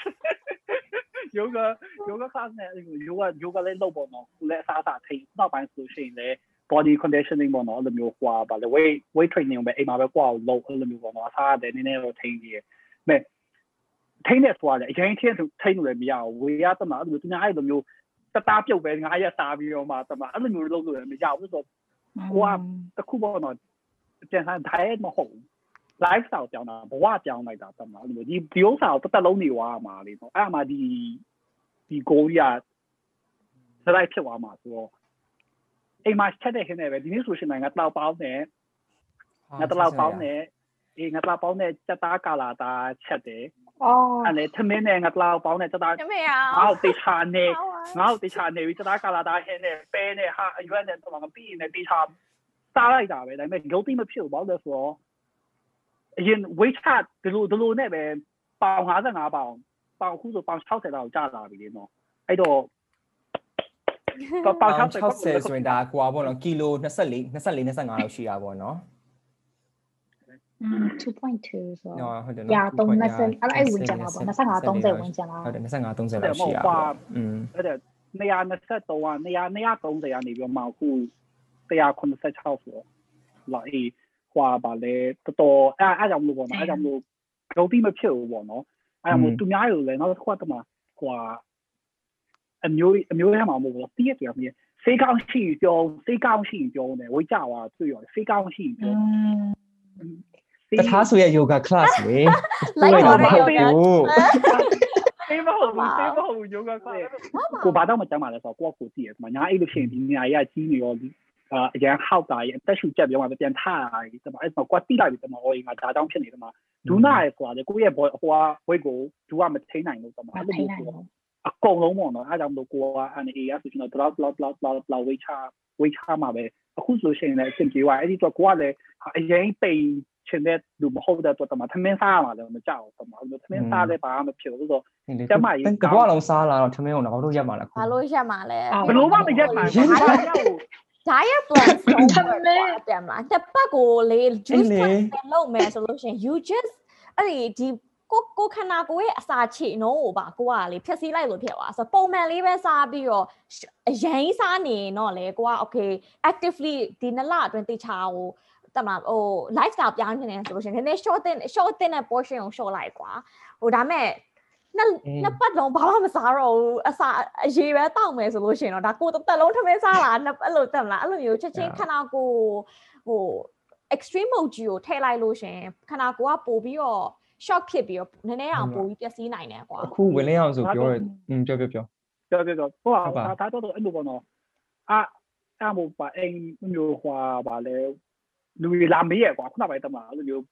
yoga yoga class နဲ့ yoga yoga လေးလုပ်ပေါ့နော်လက်အစားအစာထိနောက်ပိုင်းဆိုရှင်လည်း body conditioning ပေါ့နော်အဲ့လိုမျိုးဟွာပါလေ weight weight training ပဲအိမ်မှာပဲကွာအောင်လုပ်အဲ့လိုမျိုးပေါ့နော်အစားရတယ်နည်းနည်းတော့ထိန်းကြီးရမဲ့ထိန်းတဲ့ဆိုတာလေအရင်ထိန်းထိန်းလို့လည်းမရဘူးဝေရတမအဲ့လိုမျိုးသူများအဲ့လိုမျိုးတသားပြုတ်ပဲငါးရက်စားပြီးတော့မှတမအဲ့လိုမျိုးလုပ်လို့လည်းမရဘူးဆိုတော့ကိုကတခုပေါ့နော်ပြန်ဆိုင် diet မဟုတ် lifestyle ပြောင်းတာဘဝပြောင်းလိုက်တာတမအဲ့လိုဒီဒီဥစ္စာကိုတစ်သက်လုံးနေသွားမှာလေနော်အဲ့မှာဒီဒီ goal ရစလိုက်ဖြစ်သွားမှာဆိုတော့ အိမ်မှာချက်တဲ့ခင်းနေပဲဒီနေ့ဆိုရှင်ငါတောက်ပေါင်းနဲ့ငါတောက်ပေါင်းနဲ့အေးငါတောက်ပေါင်းနဲ့စက်သားကာလာတာချက်တယ်အော်အဲ့လေသမင်းနဲ့ငါတောက်ပေါင်းနဲ့စက်သားမမေရငါ့ကိုတေချာနေငါ့ကိုတေချာနေပြီးစက်သားကာလာတာဟင်းနဲ့ပဲနဲ့ဟာအရွက်နဲ့တော့ငါပြီးနေတေချာစားလိုက်တာပဲဒါပေမဲ့ guilty မဖြစ်ဘူးဘာလို့လဲဆိုတော့အရင် weight chart ဒီလိုဒီလိုနဲ့ပဲပေါင်55ပေါင်ပေါင်ခုဆိုပေါင်60လောက်ကြာလာပြီလေနော်အဲ့တော့ ပေါင်60ဆိုရင်ဒါကွာပေါ့နော်ကီလို24 24 25လောက်ရှိတာပေါ့နော်2.2ဆိုနော်ဟုတ်တယ်ရာနော်3 20အဲ့အဲ့ဝင်ကြတာပေါ့25 30ဝင်ကြတာဟုတ်တယ်25 30လောက်ရှိတာပေါ့อืมအဲ့ဒါ223က200 230ကနေပြီးတော့မှအခု186ဆိုတော့လာအေးဟွာပါလေတော်တော်အဲ့အဲ့ကြောင့်မလို့ပေါ့နော်အဲ့ကြောင့်မလို့ guilty မဖြစ်ဘူးပေါ့နော်အဲ့ကြောင့်မလို့သူများတွေလည်းနောက်တစ်ခါတည်းမှာဟွာ အမျိုးအမျိုးထဲမှာမဟုတ်ဘူးတည့်ရတယ်မြေစေးကောင်းရှိပြောစေးကောင်းရှိပြောနေဝိကြွားတွေ့ရောစေးကောင်းရှိပြောတထားဆိုရဲ့ yoga class လေလိုက်ပါတော့ဟုတ်ဘူးစေးမဟုတ်ဘူးစေးမဟုတ်ဘူး yoga class ကိုဘာတော့မကြမ်းပါလဲဆိုတော့ကိုကကိုကြည့်ရမှာညာအဲ့လိုရှင်ဒီနေရာကြီးကကြီးနေရောအာအရန်ဟောက်တာရအသက်ရှူချက်ပြောမှပြန်ထတာကြီးတမအဲ့တော့ကွာတိလိုက်ပြီတမဟိုငါဒါကြောင့်ဖြစ်နေတယ်မှာဒူနာရဲ့ဆိုတာလေကိုရဲ့ဘောဟိုကဝိတ်ကိုဒူကမထိန်နိုင်လို့တမအဲ့လိုမျိုးဆို အကုန်လုံးပေါ့နော်အားကြောင့်မလို့ကိုကအနေအေးရဆိုကျွန်တော် drop drop drop drop drop ဝိတ်ချဝိတ်ချမှာပဲအခုဆိုရှင်လည်းအဆင်ပြေသွားအဲ့ဒီတော့ကိုကလည်းအရင်ပိန်ချင်တဲ့လူမဟုတ်တဲ့တော့တမသမင်းစားရမှာလည်းမကြောက်ဘူးတမအဲ့လိုသမင်းစားလည်းဘာမှမဖြစ်ဘူးဆိုတော့တမကြီးတကွာလုံးစားလာတော့ထမင်းအောင်တော့တို့ရက်မှာလားဘာလို့ရက်မှာလဲဘလို့မှမရက်မှာဘာလို့ရက်ကို diet plan ဆုံးပဲပြန်မလားတစ်ပတ်ကိုလေ juice ပြန်လုပ်မယ်ဆိုလို့ရှိရင် you just အဲ့ဒီဒီ ကိုကိုခန္ဓာကိုယ်ရဲ့အစာခြေနှုံးကိုပါကိုကလေဖြည့်ဆည်းလိုက်လို့ဖြစ်သွားဆိုပုံမှန်လေးပဲစားပြီးတော့အရင်စားနေတော့လေကိုက okay actively ဒီနလအတွင်းတေချာကိုတမဟို lifestyle ပြောင်းနေတယ်ဆိုလို့ရှိရင်နည်းနည်း short တဲ့ short တဲ့ portion ကို short လိုက်ကွာဟိုဒါမဲ့နှစ်နှစ်ပတ်လုံးဘာမှမစားတော့ဘူးအစာအရေးပဲတောက်မယ်ဆိုလို့ရှိရင်တော့ဒါကိုတစ်သက်လုံးထမင်းစားလာနှစ်အဲ့လိုတက်မလားအဲ့လိုမျိုးချက်ချင်းခန္ဓာကိုယ်ဟို extreme mode ကြီးကိုထည့်လိုက်လို့ရှင်ခန္ဓာကိုယ်ကပို့ပြီးတော့ shock ဖြစ်ပြီးတော့နည်းနည်းအောင်ပို့ပြီးပျက်စီးနိုင်တယ်ကွာအခုဝင်လင်းအောင်ဆိုပြောရอืมပြောပြောပြောပြောပြောပြောဟိုကဒါတော့တော့အဲ့လိုပေါ့နော်အာအမို့ပါအိမ်မျိုးဟွာပါလေလူတွေလာမေးရကွာခုနပိုင်းတမအဲ့လိုမျိုး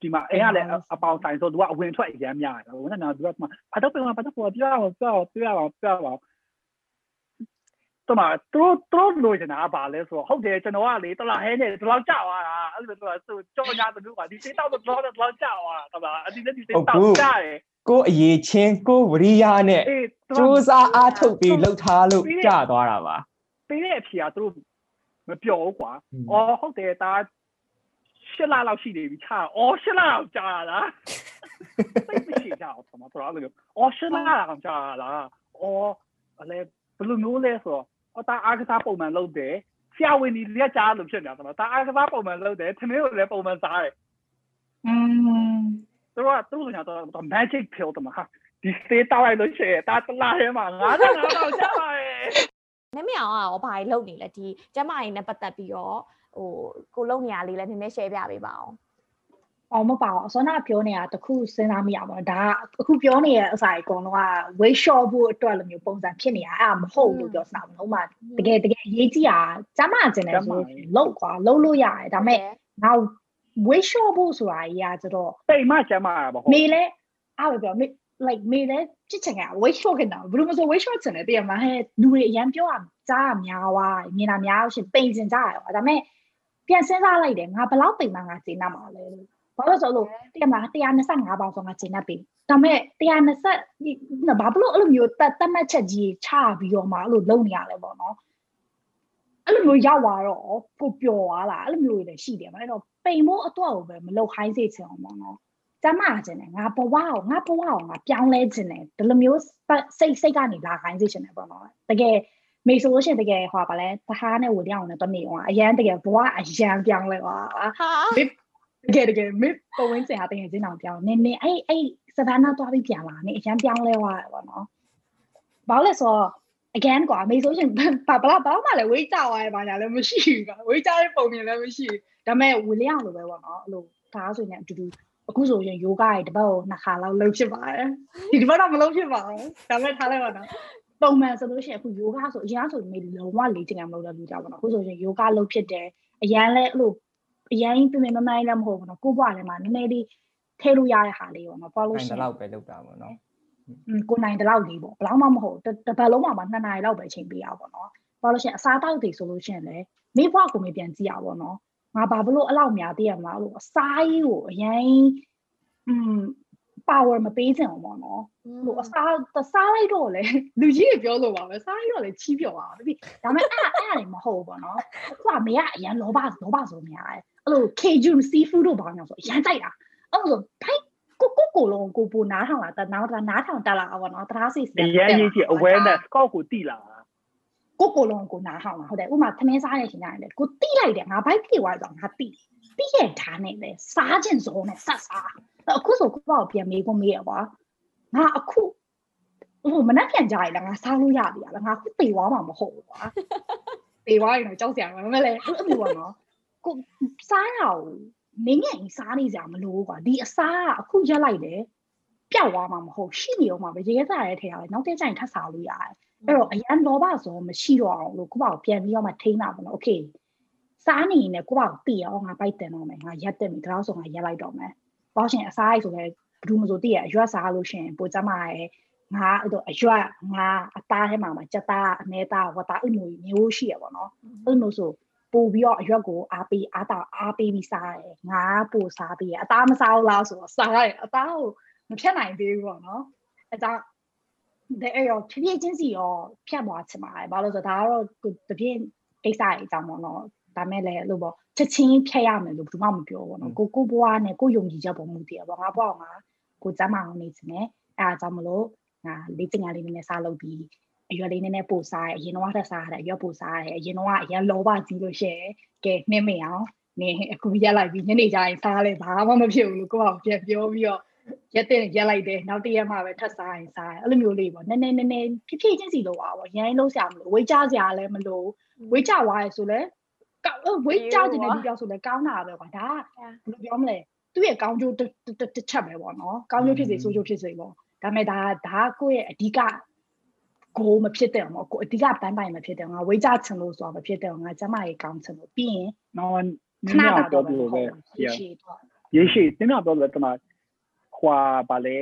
ဒီမှာအိမ်ကလည်းအပေါင်ဆိုင်ဆိုသူကအဝင်ထွက်အရမ်းများတယ်ဟိုကနော်သူကမှဘာတော့ပြန်ဘာတော့ပြောပြောပြောပြောပြောပြော တမသူတို့လိုချင်တာပါလဲဆိုတော့ဟုတ်တယ်ကျွန်တော်ကလေတလားဟဲနဲ့ဒီလောက်ကြောက်သွားတာအဲ့လိုဆိုတော့ကြောညာတူကဒီစေးတောက်တော့တော့တော့ကြောက်သွားတာတမအဒီလည်းဒီစေးတောက်ကြတယ်ကိုအရေးချင်းကိုဝရိယနဲ့အေးစူးစားအားထုတ်ပြီးလှုပ်ထားလို့ကြသွားတာပါပေးတဲ့အဖြေကသူတို့မပြောဘူးကွာ။အော်ဟုတ်တယ်ဒါရှစ်လလောက်ရှိနေပြီချာ။အော်ရှစ်လလောက်ကြာလား။သိမရှိကြအောင်ဆိုတော့တော်တော်လေး။အော်ရှစ်လလောက်ကြာလား။အော်အလဲဘယ်လိုမျိုးလဲဆိုတော့ အော်ဒါအားကစားပုံမှန်လုပ်တယ်။ဆရာဝန်ကြီးလက်ကြားလို့ဖြစ်နေတာဆိုတော့ဒါအားကစားပုံမှန်လုပ်တယ်။ထမင်းကိုလည်းပုံမှန်စားတယ်อืม။သူတို့ကသူတို့ညာတော့ magic pill တမဟာဒီစေးတောက်လိုက်လို့ရှိရင်ဒါတလားထဲမှာငါးငါးလောက်ကြာပါရဲ့။နမအောင်ကရောဘာတွေလုပ်နေလဲဒီကျမကြီးနဲ့ပတ်သက်ပြီးတော့ဟိုကိုလုံနေရလေးလည်းနည်းနည်း share ပြပေးပါအောင် အော်မပါဘူးအစောနာပြောနေတာတခုစဉ်းစားမိရပါတော့ဒါကအခုပြောနေတဲ့အစာအကုန်လုံးက weight short ဖို့အတွက်လိုမျိုးပုံစံဖြစ်နေတာအဲ့ဒါမဟုတ်လို့ပြောစတာမဟုတ်မှတကယ်တကယ်အရေးကြီးတာကျမကျင်တယ်ဆိုလောက်ကွာလုံးလို့ရတယ်ဒါပေမဲ့နောက် weight short ဖို့ဆိုတာကြီးကကျတော့တိတ်မှကျမ်းမာတာပေါ့ဟုတ်မေလည်းအားပဲပြောမေ like မေလည်းချစ်ချင်က weight short ခင်တာဘယ်လိုမဆို weight short ချင်တယ်တကယ်မဟဲ့လူတွေအရန်ပြောတာကြားရများွားမြင်တာများလို့ရှရင်ပိန်စင်ကြရပါဒါပေမဲ့ပြန်စဉ်းစားလိုက်တယ်ငါဘယ်လောက်ပိန်မှငါကျေနပ်မှာလဲလို့ ဘာလို့ဆိုလို့တကယ်မ125ပေါင်ဆိုငါကျေနပ်ပြီဒါပေမဲ့120ဘာဘလို့အဲ့လိုမျိုးတတ်တတ်မှတ်ချက်ကြီးချပြီးတော့မှအဲ့လိုလုံနေရလဲပေါ့နော်အဲ့လိုမျိုးရောက်သွားတော့ကိုပျော်သွားလားအဲ့လိုမျိုးတွေလည်းရှိတယ်မအဲ့တော့ပိန်ဖို့အတွက်ကိုပဲမလုံခိုင်းစေချင်အောင်ပေါ့နော်ကျမခြင်းတယ်ငါဘဝကိုငါဘဝကိုငါပြောင်းလဲခြင်းတယ်ဒီလိုမျိုးစိတ်စိတ်ကနေလာခိုင်းစေခြင်းတယ်ပေါ့နော်တကယ်မေဆိုလို့ရှိရင်တကယ်ဟောပါလဲတဟားနဲ့ဝေလျောင်းနဲ့တနေအောင်အရန်တကယ်ဘဝအရန်ပြောင်းလဲသွားဟာ တကယ်တကယ်မေပုံဝင်းစင်ဟာတကယ်ချင်းအောင်ပြောင်းနင်းနင်းအဲ့အဲ့စဗန်နာသွားပြီးပြန်လာနေအရန်ပြောင်းလဲသွားတယ်ပေါ့နော်ဘာလို့လဲဆိုတော့ again ကွာမေဆိုရှင်ဘာဘလားဘာမှလည်းဝေးကြသွားရပါညာလည်းမရှိဘူးကွာဝေးကြတဲ့ပုံမြင်လည်းမရှိဘူးဒါပေမဲ့ဝေလျောင်းလိုပဲပေါ့နော်အဲ့လိုဒါဆိုရင်အတူတူအခုဆိုရင်ယောဂရဲ့တပတ်ကိုနှစ်ခါလောက်လုပ်ဖြစ်ပါတယ်ဒီတပတ်တော့မလုပ်ဖြစ်ပါဘူးဒါပေမဲ့ထားလိုက်ပါတော့ပုံမှန်ဆိုလို့ရှိရင်အခုယောဂဆိုအရင်ဆိုမေလုံးဝလေ့ကျင့်ရမလို့လည်းလူကြပါတော့အခုဆိုရင်ယောဂလုပ်ဖြစ်တယ်အရန်လဲအဲ့လို အရန်ပြင်းပြင်းမမိုင်းလည်းမဟုတ်ဘူးနော်ကိုယ့်ဘဝထဲမှာနည်းနည်းလေးထဲလို့ရတဲ့ဟာလေးပေါ့နော်ပေါ့လို့နိုင်ရှိတရင်လောက်ပဲလုပ်တာပေါ့နော်ကိုနိုင်တလောက်လေးပေါ့ဘယ်တော့မှမဟုတ်တပတ်လုံးမှာမှ2နာရီလောက်ပဲချိန်ပေးရပါတော့ပေါ့လို့ရှိရင်အစားတောက်တွေဆိုလို့ရှိရင်လည်းမိဘကိုမေပြန်ကြည့်ရပါတော့နော်ငါဘာဘလို့အလောက်များတည်ရမှာလို့အစားကြီးကိုအရင်อืม power မပေးချင်အောင်ပေါ့နော်လို့အစားတစားလိုက်တော့လေလူကြီးတွေပြောလို့ပါပဲစားလိုက်တော့လေချီးပြောပါပြီဒါပေမဲ့အဲ့အဲ့အဲ့လည်းမဟုတ်ဘူးပေါ့နော်အခုကမေကအရန်လောဘလောဘဆိုများတယ် အဲ့လို Cajun seafood တို့ဘာညာဆိုအရန်ကြိုက်တာအဲ့လိုဆိုဖိုက်ကိုကိုကိုလုံးကိုပူနားထောင်လာတနားနားထောင်တက်လာပေါ့နော်တရားစီစအရင်ကြီး awareness ကောက်ကိုတိလာကိုကိုလုံးကိုနားထောင်လာဟုတ်တယ်ဥမာသမင်းစားနေချိန်တိုင်းလေကိုတိလိုက်တယ်ငါဘိုက်ပြေသွားတော့ငါတိတိရဲ့ဓာတ်နဲ့လေစားခြင်းစုံနဲ့ဆက်စားအခုဆိုကိုပေါ့ပြန်မေးကိုမေးရပါငါအခုဟိုမနှက်ပြန်ကြရလားငါစားလို့ရပြီလားငါခုပေသွားမှာမဟုတ်ဘူးကွာပေသွားရင်တော့ကြောက်စရာမမလဲအဲ့လိုပေါ့နော် ကိုစားရအောင်မင်းငယ်စားနေကြမလို့ကွာဒီအစားကအခုရက်လိုက်တယ်ပျောက်သွားမှာမဟုတ်ရှိနေအောင်မှာပဲရေခဲစားရတဲ့ထဲရတယ်နောက်တစ်ချိန်ထပ်စားလို့ရတယ်အဲ့တော့အရန်လောဘဆိုမရှိတော့အောင်လို့ကိုပေါ့ပြန်ပြီးတော့မှထိန်းတာပေါ့နော်โอเคစားနေရင်ကိုပေါ့တည်အောင်ငါပိုက်တင်တော့မယ်ငါရက်တက်ပြီဒါတော့ဆိုငါရက်လိုက်တော့မယ်ပေါ့ရှင်အစားအိုက်ဆိုလဲဘယ်သူမှဆိုတည်ရအရွက်စားလို့ရှင်ပိုကြမှာရဲငါအဲ့တော့အရွက်ငါအသားထဲမှာမှာကြက်သားအမဲသားဝတ်သားအဲ့လိုမျိုးရှိရပါတော့အဲ့လိုဆို ပို့ပြီးတော့အရွက်ကိုအားပေးအားတာအားပေးပြီးစားတယ်ငါပို့စားပြီးရအသားမစားဘူးလားဆိုတော့စားရတယ်အသားကိုမဖြတ်နိုင်သေးဘူးပေါ့နော်အဲဒါတဲ့အဲ့ရောဖြည်းဖြည်းချင်းစီရောဖြတ်သွားချင်ပါတယ်ဘာလို့ဆိုတော့ဒါကတော့တပြင်းကိစ္စအကြောင်းပေါ့နော်ဒါမဲ့လည်းလို့ပေါ့ချက်ချင်းဖြတ်ရမယ်လို့ဘယ်သူမှမပြောဘူးနော်ကိုကိုဘွားနဲ့ကိုယုံကြည်ချက်ပေါ်မူတည်ရပေါ့ငါဘွားကငါကိုစမ်းမအောင်နေချင်တယ်အဲအားကြောင့်မလို့ငါလေ့ကျင့်ရလေးနည်းနည်းစားလုပ်ပြီး အရွယ်လေးနည်းနည်းပို့စားရအရင်တော့ထက်စားရတယ်အရွယ်ပို့စားရတယ်အရင်တော့အရင်လောဘကြီးလို့ရှိရင်ကဲနှင်းမရအောင်နေအခုရက်လိုက်ပြီးညနေကျရင်စားလဲဘာမှမဖြစ်ဘူးလို့ကိုယ့်အောင်ပြန်ပြောပြီးတော့ရက်တဲ့ရက်လိုက်တယ်နောက်တစ်ရက်မှပဲထပ်စားရင်စားရအဲ့လိုမျိုးလေးပေါ့နည်းနည်းနည်းနည်းဖြည်းဖြည်းချင်းစီလို့ပါပေါ့ရိုင်းလုံးစရာမလိုဝေးကြစရာလည်းမလိုဝေးကြသွားရဆိုလဲကောက်ဝေးကြတဲ့လူပြောက်ဆိုလဲကောင်းတာပဲကွာဒါကဘယ်လိုပြောမလဲသူ့ရဲ့ကောင်းကျိုးတစ်ချက်ပဲပေါ့နော်ကောင်းကျိုးဖြစ်စေဆိုးကျိုးဖြစ်စေပေါ့ဒါပေမဲ့ဒါဒါကိုယ့်ရဲ့အဓိက goal မဖြစ်တဲ့အောင်ကိုအဓိကပန်းပိုင်မဖြစ်တဲ့ငါဝေးကြချင်လို့ဆိုတာမဖြစ်တဲ့ငါကျမရေကောင်းချင်လို့ပြီးရင်နော်နခင်းဏရတာပြောတော့လို့ပဲရရှိတော့ရေရှိနင်းရပြောလို့တမခွာပါလေ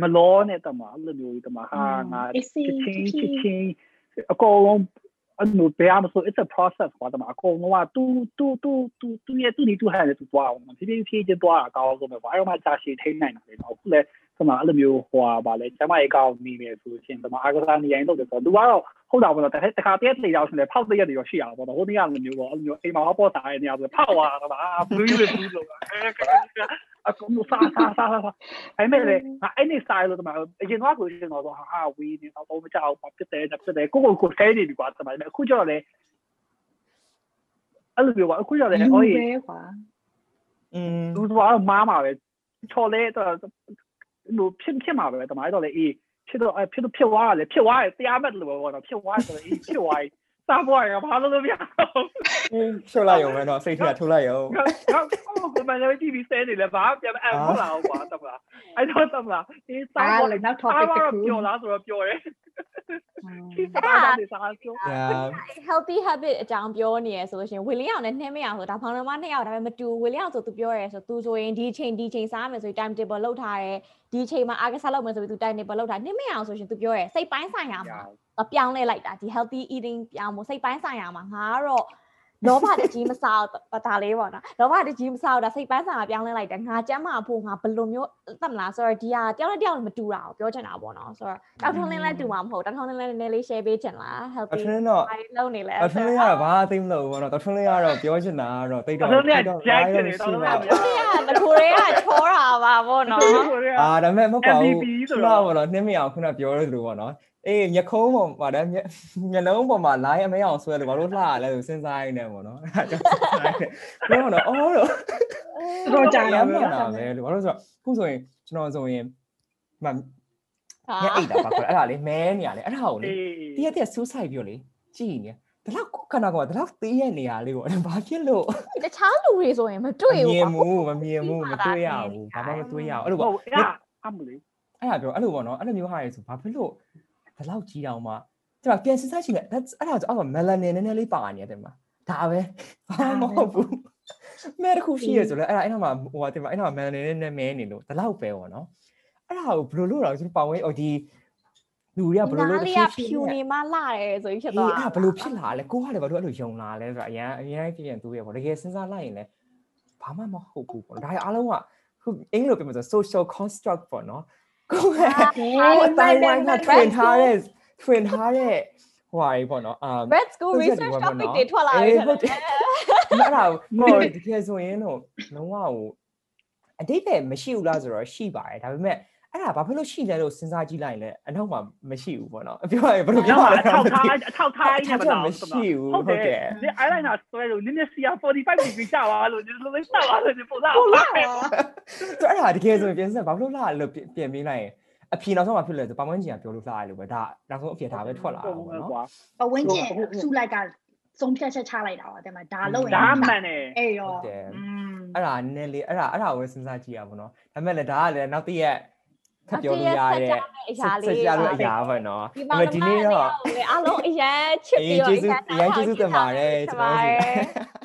မလောနဲ့တမအဲ့လိုမျိုးတမဟာငါအေးစေးချင်းချီချင်းချင်းအကုန်လုံးအဲ့လိုဘယ်မှာဆို it's a process ကွာတမအကုန်လုံးကတူတူတူတူတူရဲ့တူနေတူဟန်နဲ့တူသွားအောင်ဖြည်းဖြည်းဖြည်းချင်းသွားအကောင်းဆုံးပဲဘာလို့မှကြာရှည်ထိနိုင်တာလဲတော့အခုလဲ တမအဲ့လိုမျိုးဟွာပါလေကျမရေကောင်းနေမယ်ဆိုရှင်တမအားကစားနေရင်တော့ဆိုလူကတော့ဟုတ်တာပေါ့နော်တစ်ခါတည်းတေးရောက်ရှင်လေဖောက်တရက်တွေရောရှိရပါတော့ဟိုနေ့ကလိုမျိုးပေါ့အဲ့လိုမျိုးအိမ်မှာဟောပေါ်စားရနေရဆိုဖောက်သွားတာပါဘူးယူဘူးလို့အကုန်လုံးစားစားစားစားအဲ့မဲ့လေအဲ့ဒီ style လို့တမအရင်ကဆိုရှင်တော့ဟာဝီနေတော့မကြောက်ပါဖြစ်တယ်ဖြစ်တယ်ကိုကိုကိုဆဲနေပြီကွာတမအခုကျတော့လေအဲ့လိုမျိုးကွာအခုကျတော့လေယူအော်ပဲကွာอืมလူသွားမားမှာပဲချော်လဲတော့ လို့ဖြစ်ဖြစ်မှာပဲတမတော့လေအေးဖြစ်တော့ဖြစ်တော့ဖြစ်သွားတယ်ဖြစ်သွားတယ်တရားမဲ့လို့ပေါ့နော်ဖြစ်သွားဆိုတော့အေးဖြစ်သွားစားဖို့ရဘာလို့လဲ ထုတ်လိုက်ရုံပဲနော်စိတ်ထဲကထုတ်လိုက်ရုံဟုတ်ကိုမလည်း TV ဆဲနေလဲဘာပြန်အံဟုတ်လားကွာတမလားအဲ့တော့တမလားအေးစားပေါ်လည်းနောက် topic တစ်ခုပျော်လားဆိုတော့ပျော်တယ်ဒီစားပါတယ်စားပြော healthy habit အကြောင်းပြောနေရဆိုလို့ရှင်ဝီလီအောင်နဲ့နှင်းမရအောင်ဆိုဒါဖောင်နှမနှစ်ယောက်ဒါပေမဲ့မတူဝီလီအောင်ဆိုသူပြောရဲဆိုသူဆိုရင်ဒီချိန်ဒီချိန်စားမယ်ဆိုရင် time table လောက်ထားတယ်ဒီချိန်မှာအားကစားလုပ်မယ်ဆိုပြီးသူ time table လောက်ထားနှင်းမရအောင်ဆိုရှင်သူပြောရဲစိတ်ပိုင်းဆိုင်ရာမှာပြောင်းလဲလိုက်တာဒီ healthy eating ပြောင်းဖို့စိတ်ပိုင်းဆိုင်ရာမှာငါကတော့ လောဘတကြီးမစားတော့ဒါလေးပေါ့နော်လောဘတကြီးမစားတော့ဒါစိတ်ပိုင်းဆိုင်ရာပြောင်းလဲလိုက်တယ်ငါကျမ်းမာဖို့ငါဘယ်လိုမျိုးသတ်မလားဆိုတော့ဒီဟာတယောက်နဲ့တယောက်မတူတာကိုပြောချင်တာပေါ့နော်ဆိုတော့တောက်ထုံးလင်းလဲတူမှာမဟုတ်တောက်ထုံးလင်းလဲနည်းနည်းလေး share ပေးချင်လားအ healthy ထင်းတော့ဘာတွေလုပ်နေလဲအထင်းလေးကတော့ဘာသိမလို့ဘောနော်တထွန်းလေးကတော့ပြောချင်တာကတော့တိတ်တော့တော့လည်းဂျက်နေတော့လည်းမရ။ဒီကမထိုးရဲကချောတာပါဗောနော်အာဒါပေမဲ့မဟုတ်ပါဘူး MVP ဆိုခုနတော့ကဘောနော်နှင်းမရအောင်ခုနပြောရလို့ပေါ့နော် အေးမျက်ခုံးပေါ်မှာဒါမျက်မျက်လုံးပေါ်မှာ line အမဲအောင်ဆွဲလို့ဘာလို့လှရလဲဆိုစဉ်းစားရင်းနေပေါ့နော်အဲ့ဒါကြောင့်စဉ်းစားရင်းနေပြောတော့အော်တော့တော့ကြာရရမ်းမမှန်ယ်တာပဲလို့ဘာလို့ဆိုတော့ခုဆိုရင်ကျွန်တော်ဆိုရင်မ။မျက်အိတ်တာပါခေါ်အဲ့ဒါလေးမဲနေရလေအဲ့ဒါကိုလေအေးတရက်တရက်စူးဆိုင်ပြီးတော့လေကြည်နေဒါတော့ခဏကောဒါတော့သေးရဲ့နေရာလေးကိုဘာဖြစ်လို့တခြားလူတွေဆိုရင်မတွေ့မဘူးမြင်ကွာဘူးမမြင်ဘူးမတွေ့ရဘူးဘာမှမတွေ့ရဘူးအဲ့လိုပေါ့ဟုတ်အဲ့အမလေးအဲ့ဒါပြောအဲ့လိုပေါ့နော်အဲ့လိုမျိုးဟာရဆိုဘာဖြစ်လို့ ဘလောက်ကြီးတောင်မှကျွန်တော်ပြန်စစ်စားကြည့်လိုက် that's အဲ့ဒါဆိုအောက်က melanin နည်းနည်းလေးပါနေတယ်မှာဒါပဲဘာမှမဟုတ်ဘူးမဲတစ်ခုရှိရဆိုလဲအဲ့ဒါအဲ့ဒါမှဟိုဟာတင်မှာအဲ့ဒါ melanin နည်းနည်းမဲနေလို့ဒါလောက်ပဲပေါ့နော်အဲ့ဒါကိုဘယ်လိုလုပ်တော့ကျွန်တော်ပါဝင်ဟိုဒီလူတွေကဘယ်လိုလုပ်လေးကဖြူနေမှလာတယ်ဆိုပြီးဖြစ်အေးသွားအဲ့ဒါဘယ်လိုဖြစ်လာလဲကိုကလည်းဘာလို့အဲ့လိုယုံလာလဲဆိုတော့အရင်အရင်ပြည့်ပြန်သူရပေါ့တကယ်စဉ်းစားလိုက်ရင်လည်းဘာမှမဟုတ်ဘူးပေါ့ဒါအားလုံးကခုအင်္ဂလိပ်ပြောမှာဆို social construct ပေါ့နော် ကိုကကိုအတိုင်းဝိုင်းက twin ထားတဲ့ twin ထားတဲ့ဟိုဟာကြီးပေါ့နော်အာ Red School Research Topic တွေထွက်လာပြီအေးဟုတ်တယ်အဲ့ဒါကိုကိုတကယ်ဆိုရင်တော့လုံးဝဟိုအတိတ်ပဲမရှိဘူးလားဆိုတော့ရှိပါတယ်ဒါပေမဲ့ အဲ့ဒါဘာဖြစ်လို့ရှိလဲလို့စဉ်းစားကြည့်လိုက်ရင်လည်းအနောက်မှာမရှိဘူးပေါ့နော်ပြောရရင်ဘယ်လိုညပြောမှာရလဲအထောက်ထားအထောက်ထားနေမှာတော့မရှိဘူးဟုတ်ဟုတ်တတယ်ယ်ဒီ eyeliner ဆွဲလို့နည်းနည်း CR 45 degree ကြာသွားလို့ဒီလိုလေးဆက်သွားလို့ဒီပုံစံဟုတ်လားဆိုအဲ့ဒါတကယ်ဆိုရင်ပြန်စဘာဖြစ်လို့လာလို့ပြန်ပြီးလိုက်ရင်အဖြေနောက်ဆုံးမှာဖြစ်လဲဆိုပမန်းကြီးကပြောလို့လာရလို့ပဲဒါနောက်ဆုံးအဖြေဒါပဲထွက်လာတာပေါ့နော်ပဝင်းကျင်ဆူလိုက်ကဆုံးဖြတ်ချက်ချလိုက်တာပါတဲ့မှာဒါလို့ရင်ဒါမှန်တယ်အေးရောဟုတ်တယ်อืมအဲ့ဒါနည်းနည်းလေးအဲ့ဒါအဲ့ဒါကိုပဲစဉ်းစားကြည့်ရပါတော့ဒါပေမဲ့လည်းဒါကလည်းနောက်တစ်ရက်ထ ပ်ပြောလို့ရတဲ့အရာလေးဆက်ကြလို့အရာပဲနော်ဒီဒါမှာပေမဲ့ဒီနေ့တော့အားလုံးအရန်ချစ်အေးပြီးတော့ကျေးဇူးအရင်ကျေးဇူးတင်ပါတယ်ကျွန်တော်တို့